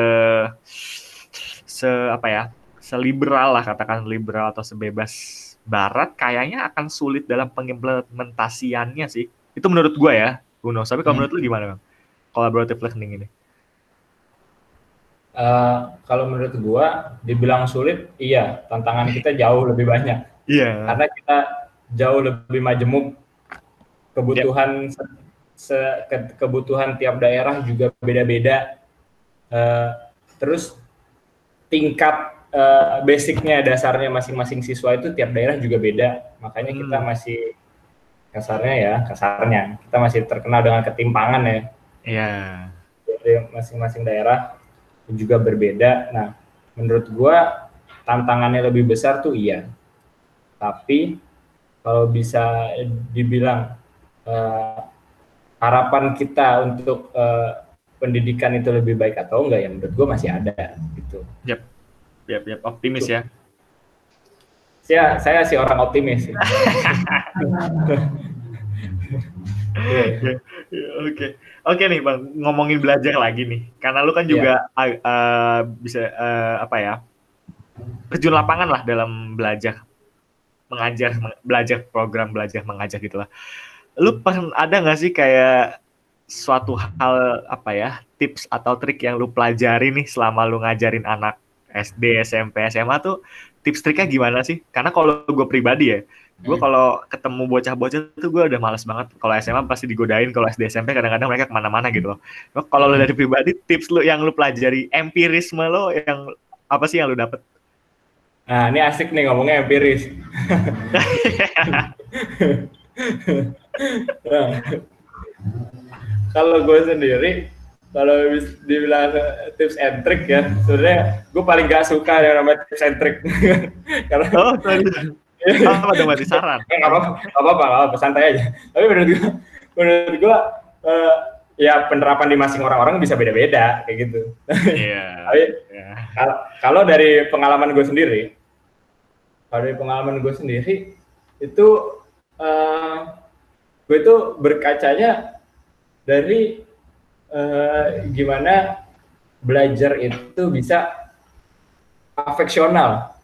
se apa ya, seliberal lah katakan liberal atau sebebas barat kayaknya akan sulit dalam pengimplementasiannya sih. Itu menurut gue ya, Uno. Tapi kalau hmm. menurut lu gimana, Bang? Collaborative learning ini? Uh, kalau menurut gue dibilang sulit, iya, tantangan kita jauh lebih banyak. Iya. Yeah. Karena kita jauh lebih majemuk, kebutuhan yep. se, ke, kebutuhan tiap daerah juga beda-beda. Uh, terus tingkat uh, basicnya dasarnya masing-masing siswa itu tiap daerah juga beda makanya hmm. kita masih kasarnya ya kasarnya kita masih terkenal dengan ketimpangan ya Iya. Jadi masing-masing daerah juga berbeda nah menurut gua tantangannya lebih besar tuh iya tapi kalau bisa dibilang uh, harapan kita untuk uh, pendidikan itu lebih baik atau enggak ya menurut gue masih ada gitu. Yep. Yap, yap, optimis ya. Saya, saya sih orang optimis. Oke, oke nih bang, ngomongin belajar lagi nih, karena lu kan iya. juga yeah. uh, bisa uh, apa ya, terjun lapangan lah dalam belajar, mengajar, belajar program belajar mengajar gitulah. Lu pernah ada nggak sih kayak suatu hal apa ya, tips atau trik yang lu pelajari nih selama lu ngajarin anak SD, SMP, SMA tuh tips triknya gimana sih? Karena kalau gue pribadi ya, gue hmm. kalau ketemu bocah-bocah tuh gue udah males banget. Kalau SMA pasti digodain, kalau SD, SMP kadang-kadang mereka ke mana-mana gitu loh. Kalau hmm. lo dari pribadi, tips lo yang lo pelajari, empirisme lo yang apa sih yang lo dapet? Nah, ini asik nih ngomongnya empiris. nah, kalau gue sendiri, kalau dibilang tips and trick ya sebenarnya gue paling gak suka yang namanya tips and trick. Karena oh apa dong berarti saran? Eh, nggak apa apa apa apa santai aja. Tapi menurut gue menurut gue uh, ya penerapan di masing orang-orang bisa beda-beda kayak gitu. Iya. Tapi yeah. kalau dari pengalaman gue sendiri kalau dari pengalaman gue sendiri itu uh, gue itu berkacanya dari uh, gimana belajar itu bisa afeksional.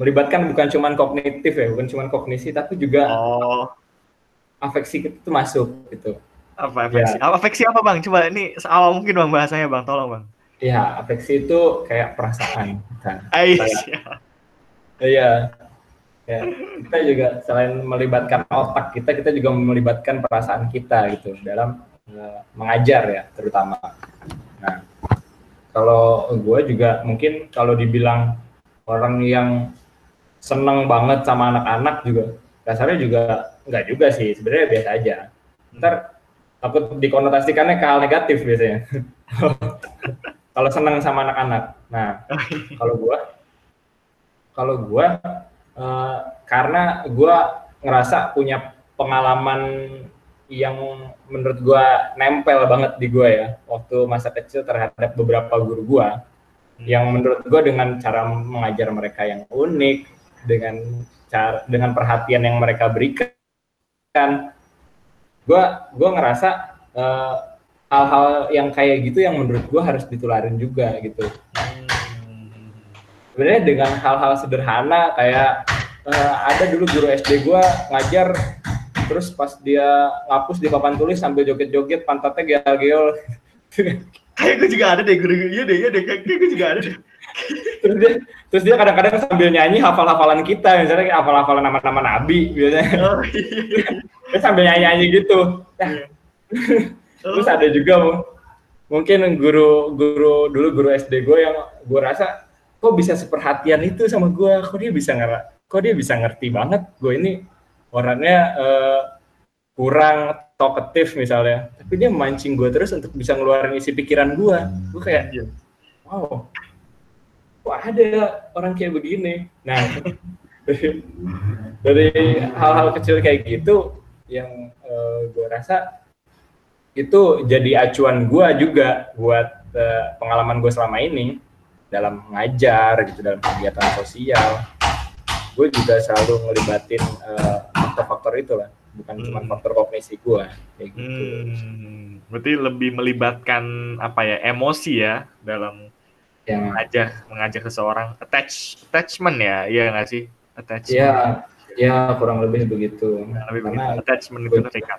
Melibatkan bukan cuma kognitif ya bukan cuma kognisi tapi juga oh. afeksi itu masuk gitu. Apa afeksi? Ya. afeksi apa bang? Coba ini awal mungkin bang bahasanya bang. Tolong bang. Ya afeksi itu kayak perasaan. Kita iya ya kita juga selain melibatkan otak kita kita juga melibatkan perasaan kita gitu dalam Eh, mengajar ya terutama. Nah, kalau gue juga mungkin kalau dibilang orang yang seneng banget sama anak-anak juga dasarnya juga nggak juga sih sebenarnya biasa aja. Ntar takut dikonotasikannya ke hal negatif biasanya. kalau seneng sama anak-anak. Nah, kalau gue kalau gue uh, karena gue ngerasa punya pengalaman yang menurut gue nempel banget di gue ya waktu masa kecil terhadap beberapa guru gue hmm. yang menurut gue dengan cara mengajar mereka yang unik dengan cara dengan perhatian yang mereka berikan gue gue ngerasa uh, hal-hal yang kayak gitu yang menurut gue harus ditularin juga gitu sebenarnya dengan hal-hal sederhana kayak uh, ada dulu guru SD gue ngajar terus pas dia ngapus di papan tulis sambil joget-joget pantatnya geol-geol kayak gue juga ada deh guru iya deh iya deh kayak gue juga ada deh. Terus dia terus dia kadang-kadang sambil nyanyi hafal-hafalan kita misalnya hafal-hafalan nama-nama nabi biasanya. Oh, iya. dia sambil nyanyi-nyanyi gitu. Nah, terus ada juga mungkin guru guru dulu guru SD gue yang gue rasa kok bisa seperhatian itu sama gue kok dia bisa ngerti kok dia bisa ngerti banget? Gue ini orangnya uh, kurang talkative misalnya. Tapi dia mancing gue terus untuk bisa ngeluarin isi pikiran gue gue kayak iya. wow wah ada orang kayak begini. Nah, dari, hal-hal kecil kayak gitu yang uh, eh, gue rasa itu jadi acuan gue juga buat uh, pengalaman gue selama ini dalam ngajar gitu dalam kegiatan sosial gue juga selalu ngelibatin uh, faktor-faktor itu lah bukan hmm. cuma faktor kognisi gue kayak gitu hmm. berarti lebih melibatkan apa ya emosi ya dalam ya. mengajar mengajar seseorang attach attachment ya iya nggak sih attachment ya ya kurang lebih begitu lebih karena begitu. attachment itu ya.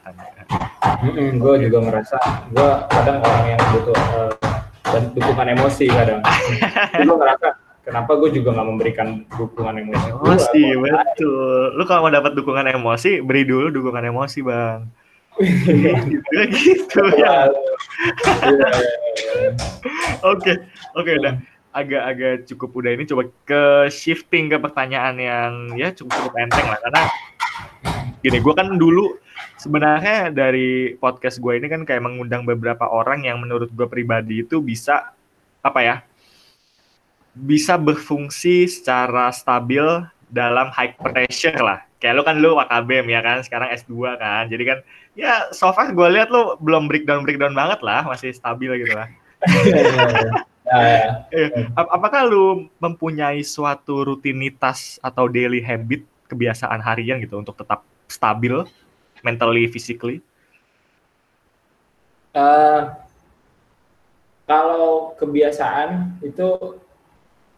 mm gue juga merasa gue kadang orang yang butuh uh, dan dukungan emosi kadang. Gue ngerasa kenapa gue juga nggak memberikan dukungan emosi? Emosi gua, betul. lu kalau mau dapat dukungan emosi beri dulu dukungan emosi bang. Gitu ya. Iya, iya, iya. Oke, oke udah. Agak-agak cukup udah ini. Coba ke shifting ke pertanyaan yang ya cukup cukup enteng lah. Karena gini gue kan dulu sebenarnya dari podcast gue ini kan kayak mengundang beberapa orang yang menurut gue pribadi itu bisa apa ya bisa berfungsi secara stabil dalam high pressure lah. Kayak lo kan lu WKBM ya kan sekarang S2 kan. Jadi kan ya so far gue lihat lo belum breakdown breakdown banget lah masih stabil gitu lah. Ya, ya. apakah lu mempunyai suatu rutinitas atau daily habit kebiasaan harian gitu untuk tetap stabil mentally physically uh, kalau kebiasaan itu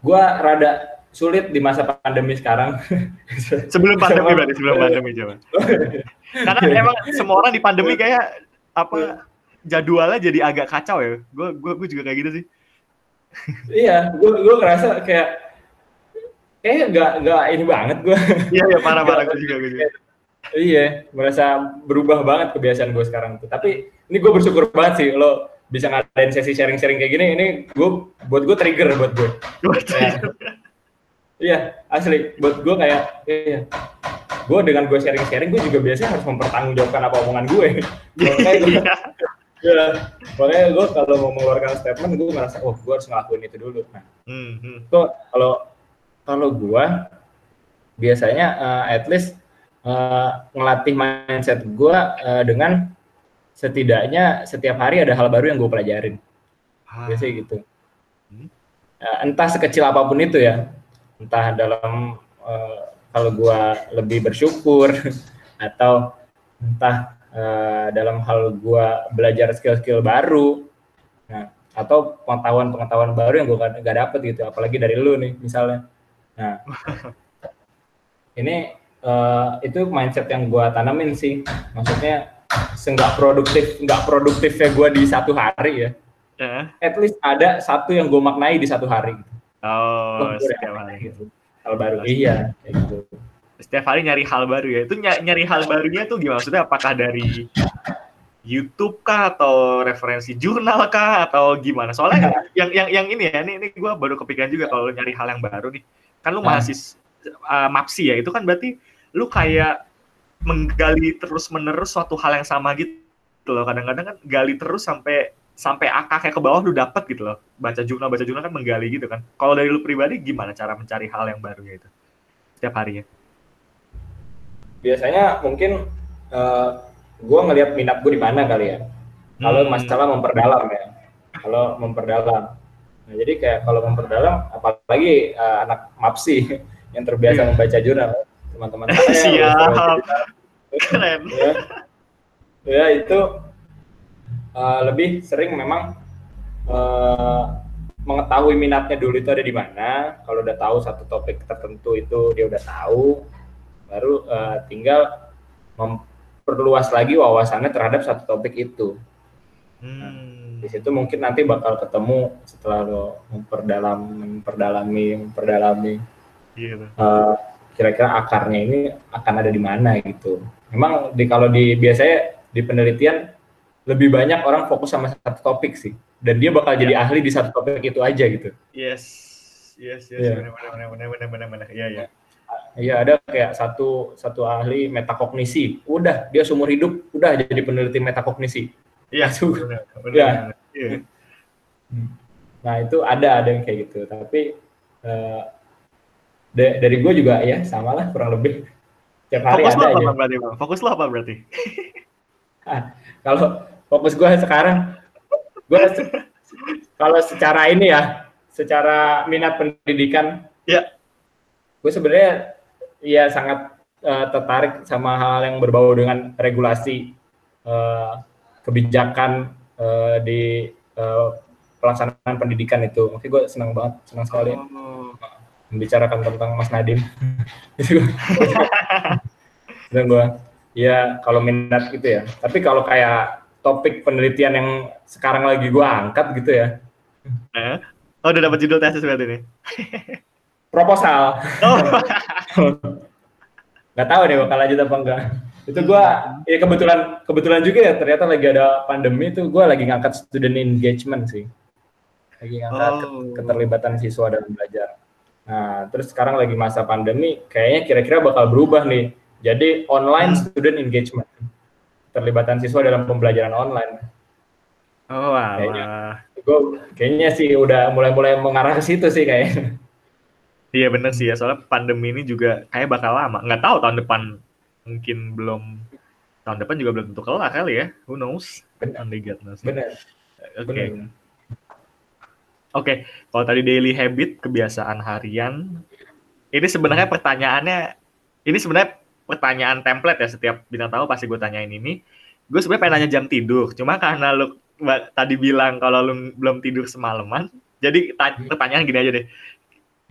gue rada sulit di masa pandemi sekarang. Sebelum pandemi berarti sebelum pandemi coba. Karena emang semua orang di pandemi kayak apa jadwalnya jadi agak kacau ya. Gue gue gue juga kayak gitu sih. iya, gue gue ngerasa kayak kayak nggak nggak ini banget gue. Iya iya parah parah gue juga gue juga. Iya, merasa berubah banget kebiasaan gue sekarang tuh. Tapi ini gue bersyukur banget sih lo bisa ngadain sesi sharing-sharing kayak gini. Ini gue buat gue trigger buat gue. Iya, asli. Buat gue kayak, iya. Gue dengan gue sharing-sharing, gue juga biasanya harus mempertanggungjawabkan apa omongan gue. makanya gue, ya, makanya gue kalau mau mengeluarkan statement, gue merasa, oh gue harus ngelakuin itu dulu. Nah, hmm, hmm. kalau kalau gue biasanya uh, at least uh, ngelatih mindset gue uh, dengan setidaknya setiap hari ada hal baru yang gue pelajarin. Ah. Biasanya gitu. Uh, entah sekecil apa pun itu ya entah dalam uh, kalau gue lebih bersyukur atau entah uh, dalam hal gue belajar skill-skill baru nah atau pengetahuan-pengetahuan baru yang gue gak dapet gitu apalagi dari lu nih misalnya nah ini uh, itu mindset yang gue tanamin sih maksudnya seenggak produktif nggak produktifnya gue di satu hari ya uh. at least ada satu yang gue maknai di satu hari gitu. Oh, setiap hari. Gitu. Hal baru. Iya, gitu. Setiap hari nyari hal baru ya. Itu nyari hal barunya tuh gimana? Maksudnya apakah dari YouTube kah atau referensi jurnal kah atau gimana? Soalnya yang yang yang ini ya, ini ini gue baru kepikiran juga kalau nyari hal yang baru nih. Kan lu mahasiswa uh, mapsi ya, itu kan berarti lu kayak menggali terus menerus suatu hal yang sama gitu loh. Kadang-kadang kan gali terus sampai sampai akar kayak ke bawah lu dapat gitu loh. Baca jurnal, baca jurnal kan menggali gitu kan. Kalau dari lu pribadi gimana cara mencari hal yang baru gitu? Setiap harinya. Biasanya mungkin uh, eh, gue ngelihat minat gue di mana kali ya. Kalau hmm. masalah memperdalam ya. Kalau memperdalam. Nah, jadi kayak kalau memperdalam, apalagi uh, anak mapsi yang terbiasa yeah. membaca jurnal, teman-teman saya. Siap. Keren. Ya, ya itu uh, lebih sering memang uh, mengetahui minatnya dulu itu ada di mana. Kalau udah tahu satu topik tertentu itu dia udah tahu, baru uh, tinggal memperluas lagi wawasannya terhadap satu topik itu. Hmm. di situ mungkin nanti bakal ketemu setelah lo memperdalam, memperdalami, memperdalami. Iya. Uh, kira-kira akarnya ini akan ada di mana gitu. Memang di kalau di biasanya di penelitian lebih banyak orang fokus sama satu topik sih dan dia bakal jadi ya. ahli di satu topik itu aja gitu. Yes. Yes, yes, yeah. benar benar benar benar benar benar. Iya, iya. Iya, ada kayak satu satu ahli metakognisi. Udah, dia seumur hidup udah jadi peneliti metakognisi. Iya, benar. benar, ya. Iya. Nah, itu ada ada yang kayak gitu. Tapi uh, dari gue juga ya sama lah kurang lebih tiap hari fokus ada aja. Apa berarti, bang? Fokus lo apa berarti? ah, kalau fokus gue sekarang, gue kalau secara ini ya, secara minat pendidikan, ya, gue sebenarnya ya sangat uh, tertarik sama hal yang berbau dengan regulasi uh, kebijakan uh, di uh, pelaksanaan pendidikan itu. Makanya gue senang banget, senang sekali. Oh membicarakan tentang Mas Nadim. Dan gue, ya kalau minat gitu ya. Tapi kalau kayak topik penelitian yang sekarang lagi gue angkat gitu ya. Eh? Oh udah dapat judul tesis berarti ini? Proposal. Oh. Gak tahu deh bakal lanjut apa enggak. Itu gue, ya kebetulan kebetulan juga ya ternyata lagi ada pandemi itu gue lagi ngangkat student engagement sih. Lagi ngangkat oh. keterlibatan siswa dalam belajar. Nah, terus sekarang lagi masa pandemi, kayaknya kira-kira bakal berubah nih. Jadi online hmm. student engagement, terlibatan siswa dalam pembelajaran online. Oh, wow. Kayaknya, gue kayaknya sih udah mulai-mulai mengarah ke situ sih kayaknya. Iya bener sih ya, soalnya pandemi ini juga kayak bakal lama. Nggak tahu tahun depan mungkin belum tahun depan juga belum tentu kelar kali ya. Who knows? Benar. Benar. Oke. Okay. Oke, okay. kalau tadi daily habit, kebiasaan harian, ini sebenarnya pertanyaannya, ini sebenarnya pertanyaan template ya setiap bintang tamu pasti gue tanyain ini. Gue sebenarnya pengen nanya jam tidur, cuma karena lu tadi bilang kalau lu belum tidur semalaman, jadi hmm. pertanyaan gini aja deh.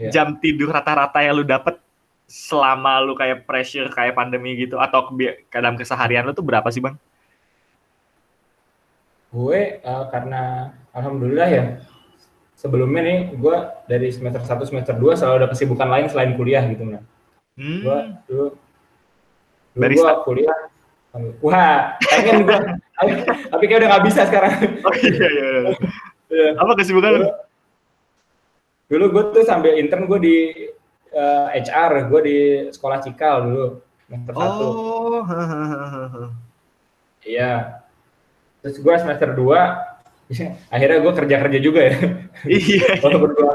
Yeah. Jam tidur rata-rata yang lu dapet selama lu kayak pressure kayak pandemi gitu atau dalam keseharian lu tuh berapa sih bang? Gue uh, karena alhamdulillah ya sebelumnya nih gue dari semester 1 semester 2 selalu ada kesibukan lain selain kuliah gitu nah. Hmm. Gue dulu dulu gue kuliah Wah, pengen gue, tapi kayak udah nggak bisa sekarang. Oh iya iya. iya. Apa kesibukan? Dulu, dulu gue tuh sambil intern gue di uh, eh, HR, gue di sekolah Cikal dulu semester satu. Oh. Iya. Terus gue semester 2 akhirnya gue kerja kerja juga ya. Iya. Berdua.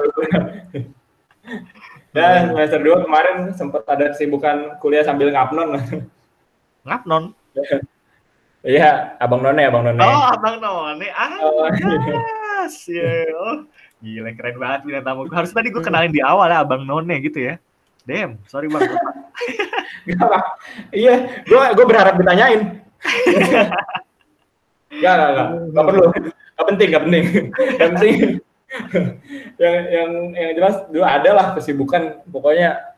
Dan semester dua kemarin sempat ada kesibukan kuliah sambil ngapnon. Ngapnon? Iya abang none abang none. Oh abang none. Ah oh, yes yeah. oh gila keren banget bintang tamu harus tadi gue kenalin di awal ya abang none gitu ya. Damn, sorry bang. iya, gue gue berharap ditanyain. Gak, gak, gak, gak perlu gak penting gak penting. Yang penting. Yang yang yang jelas dulu ada lah kesibukan. Pokoknya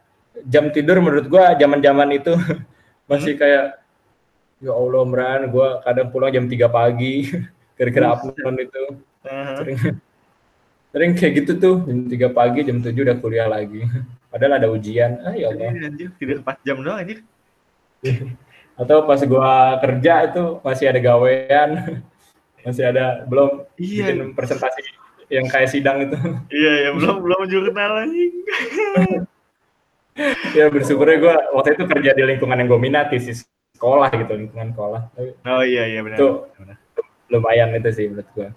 jam tidur menurut gua zaman zaman itu masih hmm. kayak ya Allah meran gua kadang pulang jam 3 pagi. Kira-kira upload itu. Uh-huh. sering sering kayak gitu tuh. Jam 3 pagi jam 7 udah kuliah lagi. Padahal ada ujian. Ah ya Allah. Anjir. Tidak 4 jam doang anjir. Atau pas gua kerja itu masih ada gawean masih ada belum iya. bikin presentasi yang kayak sidang itu. Iya ya belum belum jurnal lagi ya bersyukurnya gue waktu itu kerja di lingkungan yang gue minati sih sekolah gitu lingkungan sekolah. Oh iya iya benar itu benar. lumayan itu sih menurut gue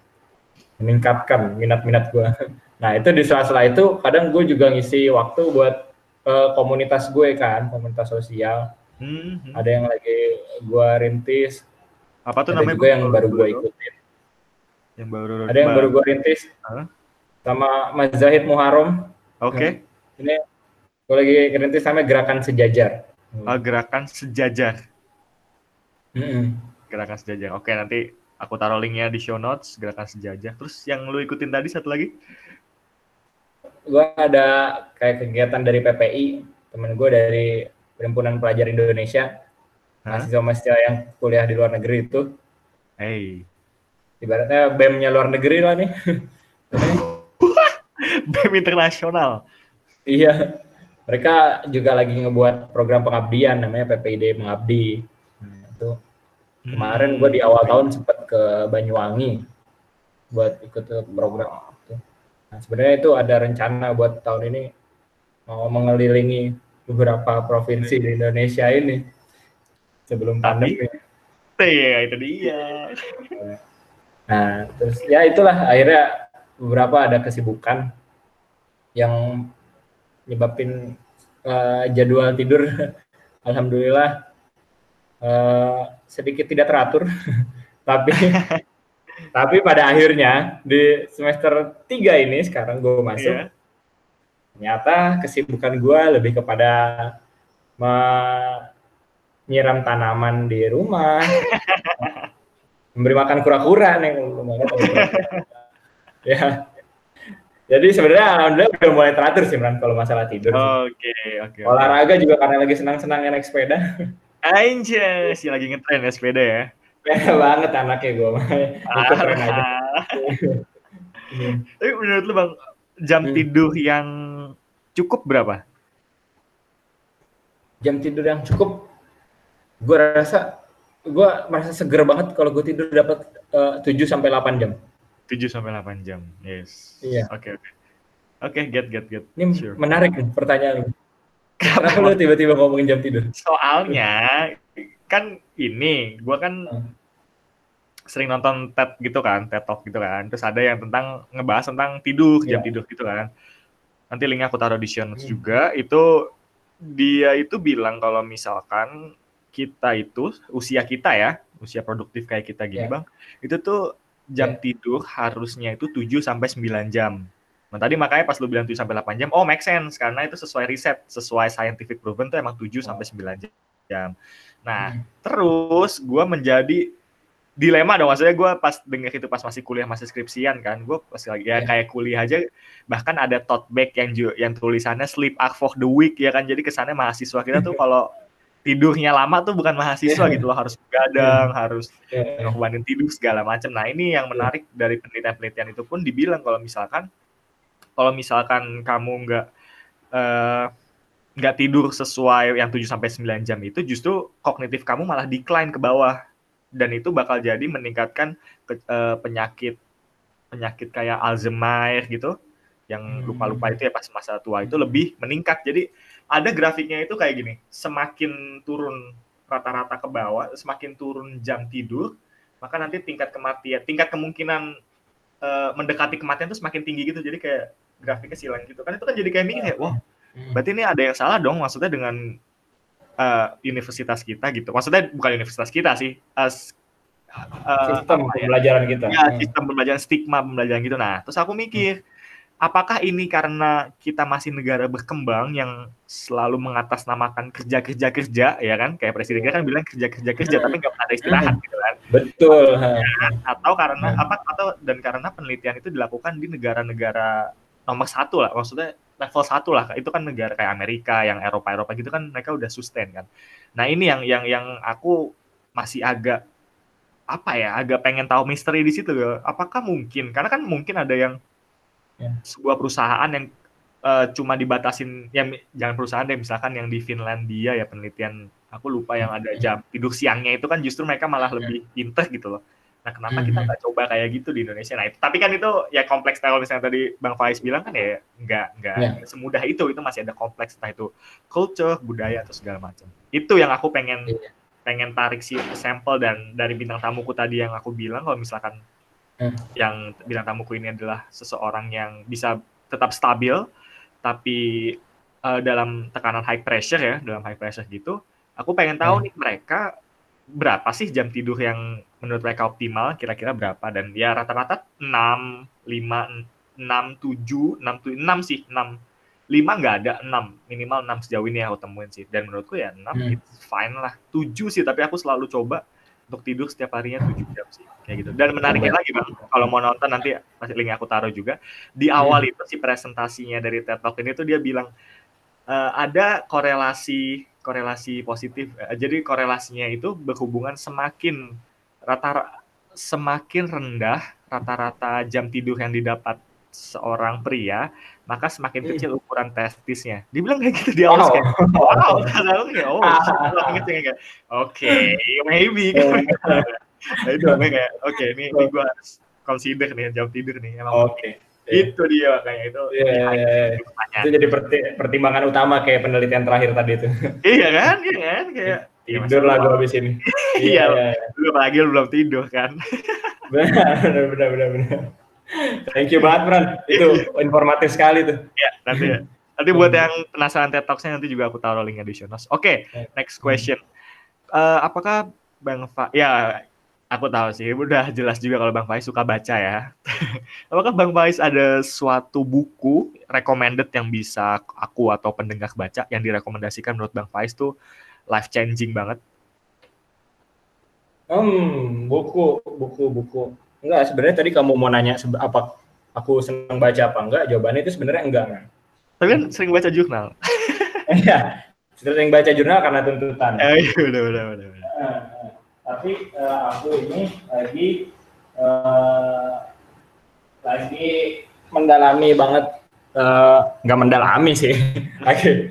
meningkatkan minat-minat gue nah itu di sela-sela itu kadang gue juga ngisi waktu buat uh, komunitas gue kan komunitas sosial. Hmm, hmm. ada yang lagi gue rintis. Apa tuh ada namanya juga yang baru gue ikutin yang baru ada yang baru gue rintis huh? sama Mas Zahid Muharram oke okay. ini gue lagi rintis sama gerakan sejajar oh, gerakan sejajar mm -hmm. Gerakan Sejajar. Oke, nanti aku taruh linknya di show notes Gerakan Sejajar. Terus yang lu ikutin tadi satu lagi? Gue ada kayak kegiatan dari PPI, temen gue dari Perhimpunan Pelajar Indonesia, mahasiswa-mahasiswa yang kuliah di luar negeri itu. Hey. Ibaratnya BEM-nya luar negeri lah nih. BEM internasional. Iya. Mereka juga lagi ngebuat program pengabdian namanya PPID Mengabdi. Nah, itu kemarin gue di awal tahun sempat ke Banyuwangi buat ikut program itu. Nah, sebenarnya itu ada rencana buat tahun ini mau mengelilingi beberapa provinsi di Indonesia ini sebelum pandemi. Iya, itu dia. Nah, terus ya itulah akhirnya beberapa ada kesibukan yang nyebabin uh, jadwal tidur alhamdulillah uh, sedikit tidak teratur tapi tapi pada akhirnya di semester 3 ini sekarang gue masuk yeah. ternyata kesibukan gue lebih kepada menyiram tanaman di rumah memberi makan kura-kura nih ya jadi sebenarnya alhamdulillah udah mulai teratur sih Bran kalau masalah tidur. Oke, okay, oke. Okay, Olahraga okay. juga karena lagi senang-senang naik sepeda. Anjay, sih lagi ngetren ya sepeda ya. Sepeda banget anaknya gue mah. Ikut tren aja. Tapi menurut lu Bang, jam hmm. tidur yang cukup berapa? Jam tidur yang cukup gue rasa gue merasa seger banget kalau gue tidur dapat uh, 7 sampai 8 jam. 7 sampai 8 jam. Yes. Iya. Oke, okay, oke. Okay. Oke, okay, get get get. Ini sure. menarik nih pertanyaan. Kenapa lu tiba-tiba ngomongin jam tidur? Soalnya kan ini, gua kan hmm. sering nonton TED gitu kan, TED Talk gitu kan. Terus ada yang tentang ngebahas tentang tidur, jam yeah. tidur gitu kan. Nanti linknya aku taruh di show notes hmm. juga. Itu dia itu bilang kalau misalkan kita itu usia kita ya, usia produktif kayak kita gini, yeah. Bang. Itu tuh jam yeah. tidur harusnya itu 7 sampai 9 jam. Nah, tadi makanya pas lu bilang 7 sampai 8 jam, oh make sense karena itu sesuai riset, sesuai scientific proven tuh emang 7 oh. sampai 9 jam. Nah, hmm. terus gua menjadi dilema dong maksudnya gue pas dengar itu pas masih kuliah masih skripsian kan gue pas lagi ya yeah. kayak kuliah aja bahkan ada tote bag yang yang tulisannya sleep act for the week ya kan jadi kesannya mahasiswa kita tuh kalau tidurnya lama tuh bukan mahasiswa yeah. gitu loh harus begadang yeah. harus yeah. ngorbanin tidur segala macam nah ini yang menarik yeah. dari penelitian-penelitian itu pun dibilang kalau misalkan kalau misalkan kamu nggak uh, nggak tidur sesuai yang 7 sampai 9 jam itu justru kognitif kamu malah decline ke bawah dan itu bakal jadi meningkatkan ke, uh, penyakit penyakit kayak Alzheimer gitu yang hmm. lupa-lupa itu ya pas masa tua itu lebih meningkat jadi ada grafiknya itu kayak gini, semakin turun rata-rata ke bawah, semakin turun jam tidur, maka nanti tingkat kematian, tingkat kemungkinan uh, mendekati kematian itu semakin tinggi gitu. Jadi kayak grafiknya silang gitu. Kan itu kan jadi kayak mikir ya, wah, hmm. berarti ini ada yang salah dong maksudnya dengan uh, universitas kita gitu. Maksudnya bukan universitas kita sih, uh, uh, sistem ya? pembelajaran kita. Ya, sistem pembelajaran stigma pembelajaran gitu. Nah, terus aku mikir, hmm apakah ini karena kita masih negara berkembang yang selalu mengatasnamakan kerja kerja kerja ya kan? Kayak presiden kan bilang kerja kerja kerja tapi nggak ada istirahat gitu kan? Betul ya, atau karena apa atau dan karena penelitian itu dilakukan di negara-negara nomor satu lah maksudnya level satu lah itu kan negara kayak Amerika yang Eropa Eropa gitu kan mereka udah sustain kan? Nah ini yang yang yang aku masih agak apa ya agak pengen tahu misteri di situ apakah mungkin karena kan mungkin ada yang ya. sebuah perusahaan yang uh, cuma dibatasin ya jangan perusahaan deh misalkan yang di Finlandia ya penelitian aku lupa yang ada jam tidur siangnya itu kan justru mereka malah ya. lebih pinter gitu loh. Nah kenapa kita mhm. nggak coba kayak gitu di Indonesia? Nah itu, tapi kan itu ya kompleks kalau misalnya tadi Bang Faiz bilang kan ya nggak nggak ya. semudah itu itu masih ada kompleks entah itu culture budaya atau segala macam. Itu yang aku pengen ya. pengen tarik sih sampel dan dari bintang tamuku tadi yang aku bilang kalau misalkan hmm. yang bintang tamuku ini adalah seseorang yang bisa tetap stabil tapi uh, dalam tekanan high pressure ya dalam high pressure gitu aku pengen tahu hmm. nih mereka berapa sih jam tidur yang menurut mereka optimal kira-kira berapa dan ya rata-rata 6 5 6 7 6 6 sih 6 5 nggak ada 6 minimal 6 sejauh ini yang aku temuin sih dan menurutku ya 6 hmm. it's fine lah 7 sih tapi aku selalu coba untuk tidur setiap harinya 7 jam sih kayak gitu. Dan menariknya lagi bang, kalau mau nonton nanti pasti link aku taruh juga. Di awal itu si presentasinya dari TED Talk ini tuh dia bilang uh, ada korelasi korelasi positif. Uh, jadi korelasinya itu berhubungan semakin rata semakin rendah rata-rata jam tidur yang didapat seorang pria, maka semakin hmm. kecil ukuran testisnya. Dibilang kayak gitu di awal wow. kayak, wow, kayak, oh, kayak, oke, maybe. nah, itu kayak, oke, okay, ini, ini gue harus consider nih jam tidur nih. Emang oke. Okay. Itu dia kayak itu. Iya, yeah, yeah, yeah. Itu jadi pertimbangan utama kayak penelitian terakhir tadi itu. iya kan, iya kan, kayak tidur lah gue habis ini. iya, iya, iya. belum lagi belum tidur kan. benar, benar, benar, benar. Thank you banget, Bran. Itu informatif sekali tuh. Ya, nanti ya. Nanti buat yang penasaran TED talks nanti juga aku taruh linknya di show notes. Oke, okay, next question. Uh, apakah Bang Fa ya aku tahu sih, udah jelas juga kalau Bang Faiz suka baca ya. apakah Bang Faiz ada suatu buku recommended yang bisa aku atau pendengar baca yang direkomendasikan menurut Bang Faiz tuh life changing banget? Hmm, buku, buku, buku. Enggak, sebenarnya tadi kamu mau nanya apa aku senang baca apa enggak? Jawabannya itu sebenarnya enggak. Kan? Tapi kan sering baca jurnal. Iya, sering baca jurnal karena tuntutan. Eh, iya, udah, udah, udah. udah. Uh, tapi uh, aku ini lagi uh, lagi mendalami banget, uh, nggak mendalami sih, lagi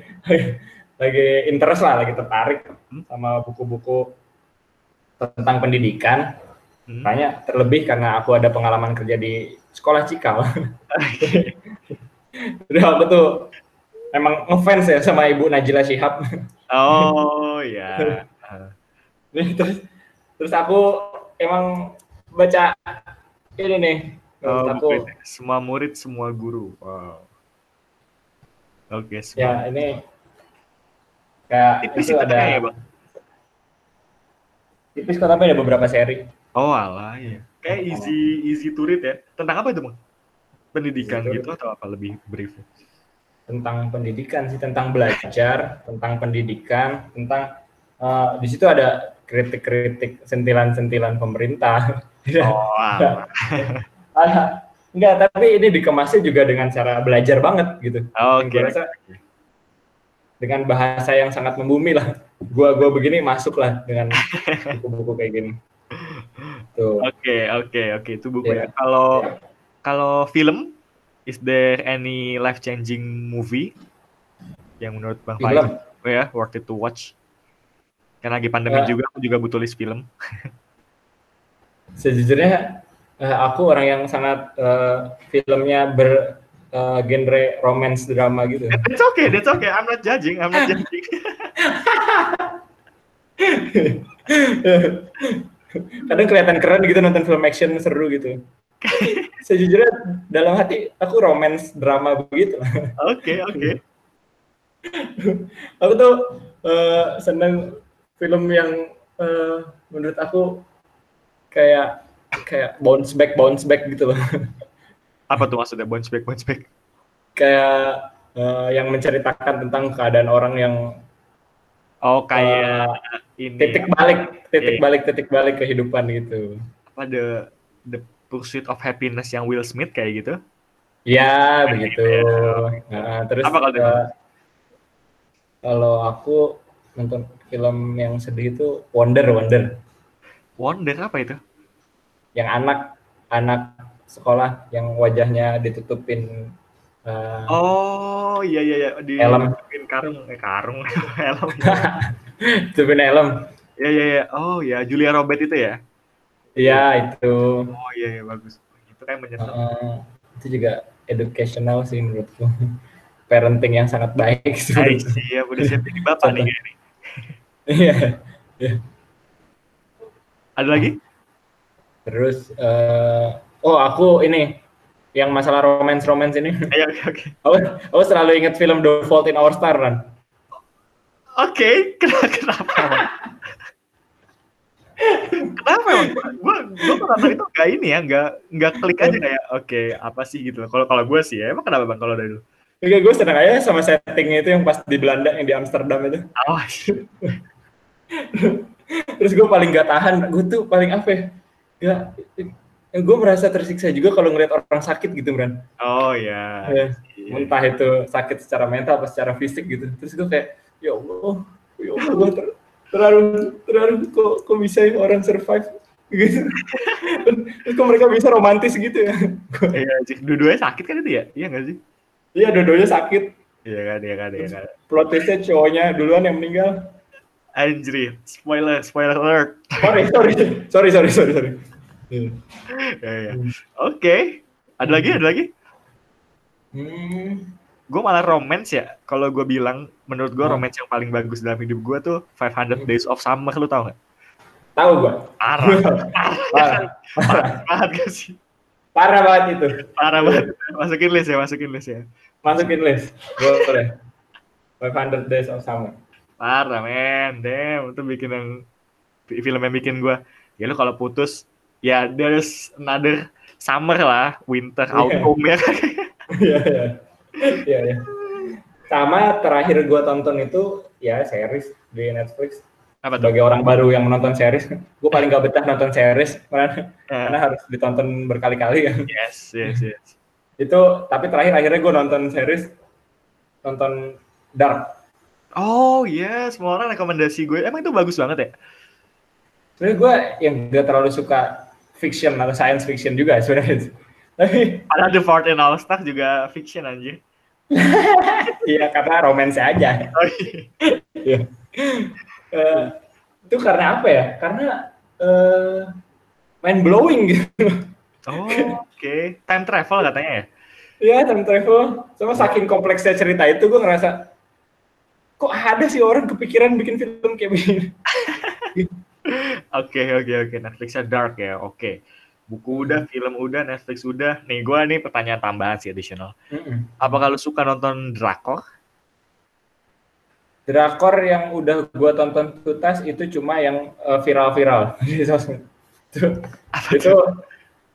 lagi interest lah, lagi tertarik sama buku-buku tentang pendidikan Hmm. Tanya terlebih karena aku ada pengalaman kerja di sekolah Cikal. Jadi aku tuh emang ngefans ya sama Ibu Najila Shihab. Oh ya. terus terus aku emang baca ini nih. Oh, aku semua murid semua guru. Wow. Oke, okay, semua. Ya, ini kayak tipis itu ada ya, Bang. Tipis kok tapi ada beberapa seri. Oh alah ya. Kayak easy easy to read ya. Tentang apa itu bang? Pendidikan gitu atau apa lebih brief? Tentang pendidikan sih, tentang belajar, tentang pendidikan, tentang uh, di situ ada kritik-kritik sentilan-sentilan pemerintah. Oh, alah. Enggak, tapi ini dikemasnya juga dengan cara belajar banget gitu. Oh, Oke. Okay. dengan bahasa yang sangat membumi lah. Gua gua begini masuk lah dengan buku-buku kayak gini. Oke, oke, oke. Itu bukunya. Yeah. Kalau yeah. kalau film, is there any life changing movie yang menurut Bang Faiz oh ya worth it to watch? Karena lagi pandemi uh, juga, aku juga butuh list film. sejujurnya uh, aku orang yang sangat uh, filmnya ber uh, genre romance drama gitu. That's okay, that's okay. I'm not judging, I'm not judging. kadang kelihatan keren gitu nonton film action seru gitu. Sejujurnya dalam hati aku romance drama begitu. Oke okay, oke. Okay. aku tuh uh, seneng film yang uh, menurut aku kayak kayak bounce back bounce back gitu loh. Apa tuh maksudnya bounce back bounce back? Kayak uh, yang menceritakan tentang keadaan orang yang Oh kayak uh, ini titik balik, titik yeah. balik, titik balik kehidupan gitu. Apa the the pursuit of happiness yang Will Smith kayak gitu? Ya begitu. Ya. Nah, terus apa kalau uh, kalau aku nonton film yang sedih itu Wonder Wonder. Wonder apa itu? Yang anak anak sekolah yang wajahnya ditutupin Uh, oh iya iya iya. Di helm. Karung. Eh karung. Helm tutupin helm. Iya iya iya. Oh ya Julia Robert itu ya? Iya itu. Oh iya iya. Bagus. Itu kan menyentuh uh, itu juga educational sih menurutku. Parenting yang sangat baik. Sih iya. Udah siap jadi bapak nih iya iya. Ada lagi? Terus uh, oh aku ini yang masalah romance romance ini. Ayo, oke, oke. Aku, aku selalu ingat film The Fault in Our Star kan. Oke, okay. kenapa? kenapa emang? Gue gue nonton itu gak ini ya, gak nggak klik aja kayak oke okay, apa sih gitu. Kalau kalau gue sih ya, emang kenapa bang kalau dari dulu? Enggak, gue seneng aja sama settingnya itu yang pas di Belanda yang di Amsterdam itu. Oh, terus gue paling gak tahan gue tuh paling apa ya gak gue merasa tersiksa juga kalau ngeliat orang sakit gitu Bran. Oh ya yeah. entah itu sakit secara mental atau secara fisik gitu. Terus gue kayak ya Allah ya Allah gue ter terlalu terlalu kok kok bisa ya orang survive? Gitu. Terus kok mereka bisa romantis gitu ya. Iya sih dua-duanya sakit kan itu ya? Iya nggak sih? Iya dua-duanya sakit. Iya kan iya kan iya kan. plot twistnya cowoknya duluan yang meninggal. Anjir, spoiler, spoiler alert. Sorry, sorry, sorry, sorry, sorry, sorry. Ya, ya. Oke, okay. ada lagi, ada lagi? Hmm. Gue malah romance ya. Kalau gue bilang, menurut gue romance yang paling bagus dalam hidup gue tuh 500 Days of Summer, lu tau gak? Tahu gue. Parah. Parah. Parah banget gak sih? Parah banget itu. Parah banget. Masukin list ya, masukin list ya. Masukin list. Boleh. 500 Days of Summer parah men damn itu bikin yang film yang bikin gue ya lu kalau putus ya there's another summer lah winter yeah. autumn ya iya iya iya iya sama terakhir gue tonton itu ya series di Netflix apa sebagai orang baru yang menonton series gue paling gak betah nonton series karena, yeah. karena harus ditonton berkali-kali ya yes yes yes itu tapi terakhir akhirnya gue nonton series nonton Dark Oh iya, yes. semua orang rekomendasi gue. Emang itu bagus banget ya? Sebenarnya gue yang gak terlalu suka fiction atau science fiction juga sebenarnya. Tapi ada The Fort in All Star juga fiction aja. Iya karena romance aja. Oh, iya. uh, itu karena apa ya? Karena uh, mind blowing gitu. Oh, oke. Okay. Time travel katanya ya? Iya, time travel. Sama saking kompleksnya cerita itu gue ngerasa kok ada sih orang kepikiran bikin film kayak begini. Oke oke oke Netflixnya dark ya oke okay. buku udah film udah Netflix udah nih gue nih pertanyaan tambahan sih additional mm apa kalau suka nonton drakor drakor yang udah gue tonton tutas itu cuma yang uh, viral-viral di sosmed itu, itu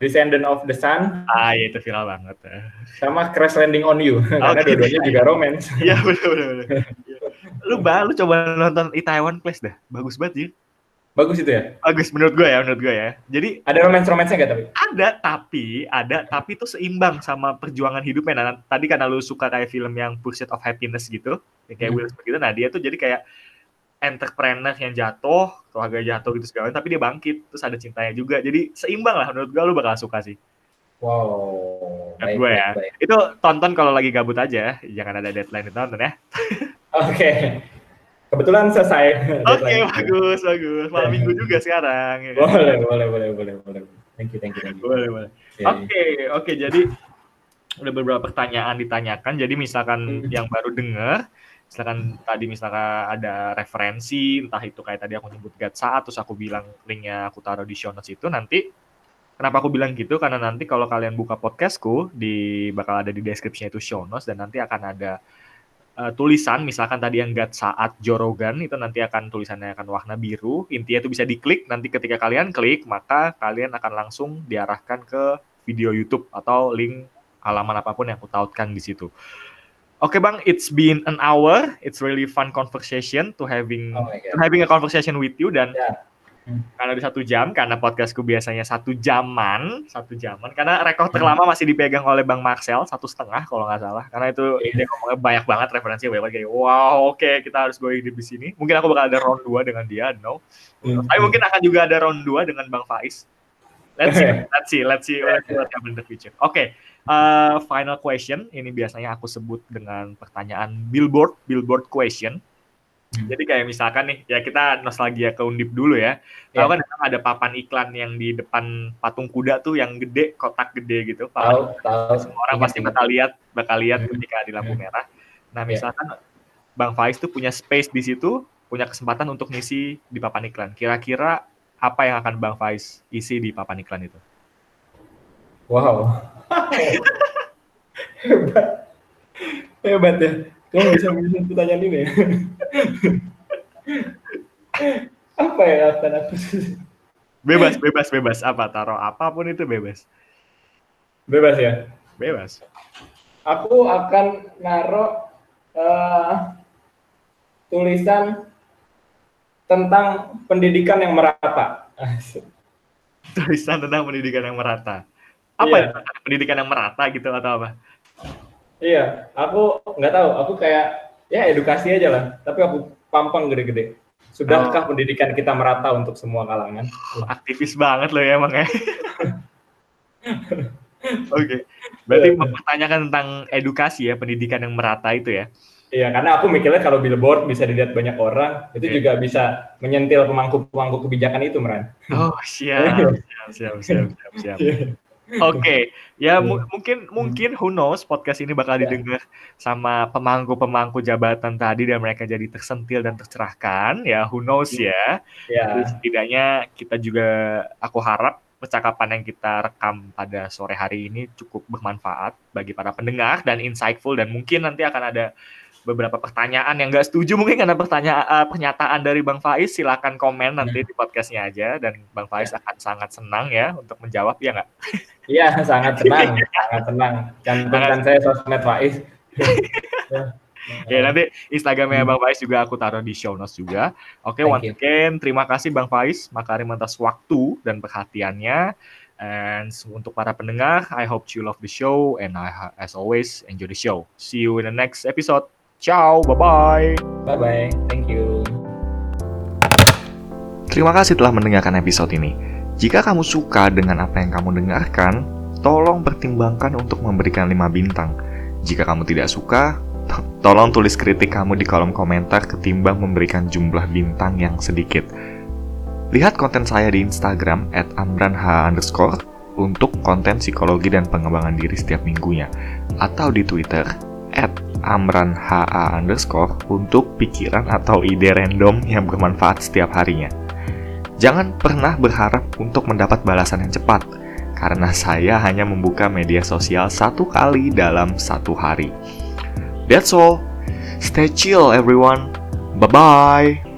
Descendant of the Sun. Ah, iya itu viral banget. Sama Crash Landing on You, okay. karena dua-duanya juga romance. Iya benar benar. lu bah, lu coba nonton Itaewon Class dah, bagus banget sih. Bagus itu ya? Bagus menurut gue ya, menurut gue ya. Jadi ada romance-romansnya gak tapi? Ada, tapi ada, tapi itu seimbang sama perjuangan hidupnya. Nah, tadi karena lu suka kayak film yang Pursuit of Happiness gitu, kayak hmm. Will Smith gitu, nah dia tuh jadi kayak entrepreneur yang jatuh, keluarga jatuh gitu segala tapi dia bangkit, terus ada cintanya juga. Jadi seimbang lah menurut gue lu bakal suka sih. Wow. Baik, gue ya. Baik. Itu tonton kalau lagi gabut aja, jangan ada deadline itu tonton ya. Oke. Okay. Kebetulan selesai. Oke, okay, bagus, bagus. Malam minggu juga sekarang. Ya. Boleh, boleh, boleh, boleh, boleh. Thank you, thank you, thank you. Boleh, boleh. Oke, oke. Okay, okay, jadi udah beberapa pertanyaan ditanyakan. Jadi misalkan hmm. yang baru dengar, misalkan tadi misalkan ada referensi entah itu kayak tadi aku nyebut guide saat terus aku bilang linknya aku taruh di show notes itu nanti kenapa aku bilang gitu karena nanti kalau kalian buka podcastku di bakal ada di deskripsinya itu show notes dan nanti akan ada uh, tulisan misalkan tadi yang guide saat Jorogan itu nanti akan tulisannya akan warna biru intinya itu bisa diklik nanti ketika kalian klik maka kalian akan langsung diarahkan ke video YouTube atau link halaman apa pun yang aku tautkan di situ. Oke okay, bang, it's been an hour. It's really fun conversation to having oh to having a conversation with you dan yeah. Hmm. karena di satu jam karena podcastku biasanya satu jaman, satu jaman. Karena rekor terlama masih dipegang oleh bang Marcel satu setengah kalau nggak salah. Karena itu yeah. dia ngomongnya banyak banget referensinya banyak kayak wow oke okay, kita harus go di sini. Mungkin aku bakal ada round 2 dengan dia, no. Hmm. Tapi mungkin akan juga ada round 2 dengan bang Faiz. Let's see, let's see, let's see, let's see what happens in the future. Oke. Okay. Uh, final question, ini biasanya aku sebut dengan pertanyaan billboard, billboard question. Hmm. Jadi kayak misalkan nih, ya kita nostalgia ke Undip dulu ya. Yeah. Tahu kan ada papan iklan yang di depan patung kuda tuh yang gede, kotak gede gitu. Tahu, tahu. Semua orang pasti bakal lihat, bakal lihat hmm. ketika di lampu hmm. merah. Nah, iya. misalkan yeah. Bang Faiz tuh punya space di situ, punya kesempatan untuk ngisi di papan iklan. Kira-kira apa yang akan Bang Faiz isi di papan iklan itu? Wow. Hebat. Hebat ya. Kamu bisa menjawab pertanyaan ini apa ya akan aku Bebas, bebas, bebas. Apa? Taruh apa pun itu bebas. Bebas ya? Bebas. Aku akan naruh uh, tulisan tentang pendidikan yang merata. Tulisan tentang pendidikan yang merata. Apa Iya. ya? Pendidikan yang merata gitu atau apa? Iya, aku nggak tahu. Aku kayak ya edukasi aja lah. Tapi aku pampang gede-gede. Sudahkah pendidikan kita merata untuk semua kalangan? Aktivis banget loh ya emang ya. Oke. Berarti Iya. mempertanyakan tentang edukasi ya, pendidikan yang merata itu ya. Iya, karena aku mikirnya kalau billboard bisa dilihat banyak orang, itu Oke. juga bisa menyentil pemangku-pemangku kebijakan itu, Meran. Oh, siap. Siap, siap, siap, siap, siap. Oke, ya mu- mungkin mungkin who knows podcast ini bakal Ya. didengar sama pemangku-pemangku jabatan tadi dan mereka jadi tersentil dan tercerahkan. Ya, who knows ya. Jadi Ya, setidaknya kita juga aku harap percakapan yang kita rekam pada sore hari ini cukup bermanfaat bagi para pendengar dan insightful dan mungkin nanti akan ada beberapa pertanyaan yang nggak setuju mungkin karena pertanyaan eh, pernyataan dari Bang Faiz silakan komen nanti di podcastnya aja dan Bang Faiz akan sangat senang ya untuk menjawab ya nggak? iya sangat senang, sangat senang. Cantumkan saya sosmed Faiz. Ya nanti Instagramnya Bang Faiz juga aku taruh di show notes juga. Oke, Thank once you. again terima kasih Bang Faiz Makarim atas waktu dan perhatiannya. And untuk para pendengar, I hope you love the show and I as always enjoy the show. See you in the next episode. Ciao, bye bye. Bye bye, thank you. Terima kasih telah mendengarkan episode ini. Jika kamu suka dengan apa yang kamu dengarkan, tolong pertimbangkan untuk memberikan 5 bintang. Jika kamu tidak suka, to- tolong tulis kritik kamu di kolom komentar ketimbang memberikan jumlah bintang yang sedikit. Lihat konten saya di Instagram at amranh underscore untuk konten psikologi dan pengembangan diri setiap minggunya. Atau di Twitter at amranha underscore untuk pikiran atau ide random yang bermanfaat setiap harinya. Jangan pernah berharap untuk mendapat balasan yang cepat, karena saya hanya membuka media sosial satu kali dalam satu hari. That's all. Stay chill, everyone. Bye bye.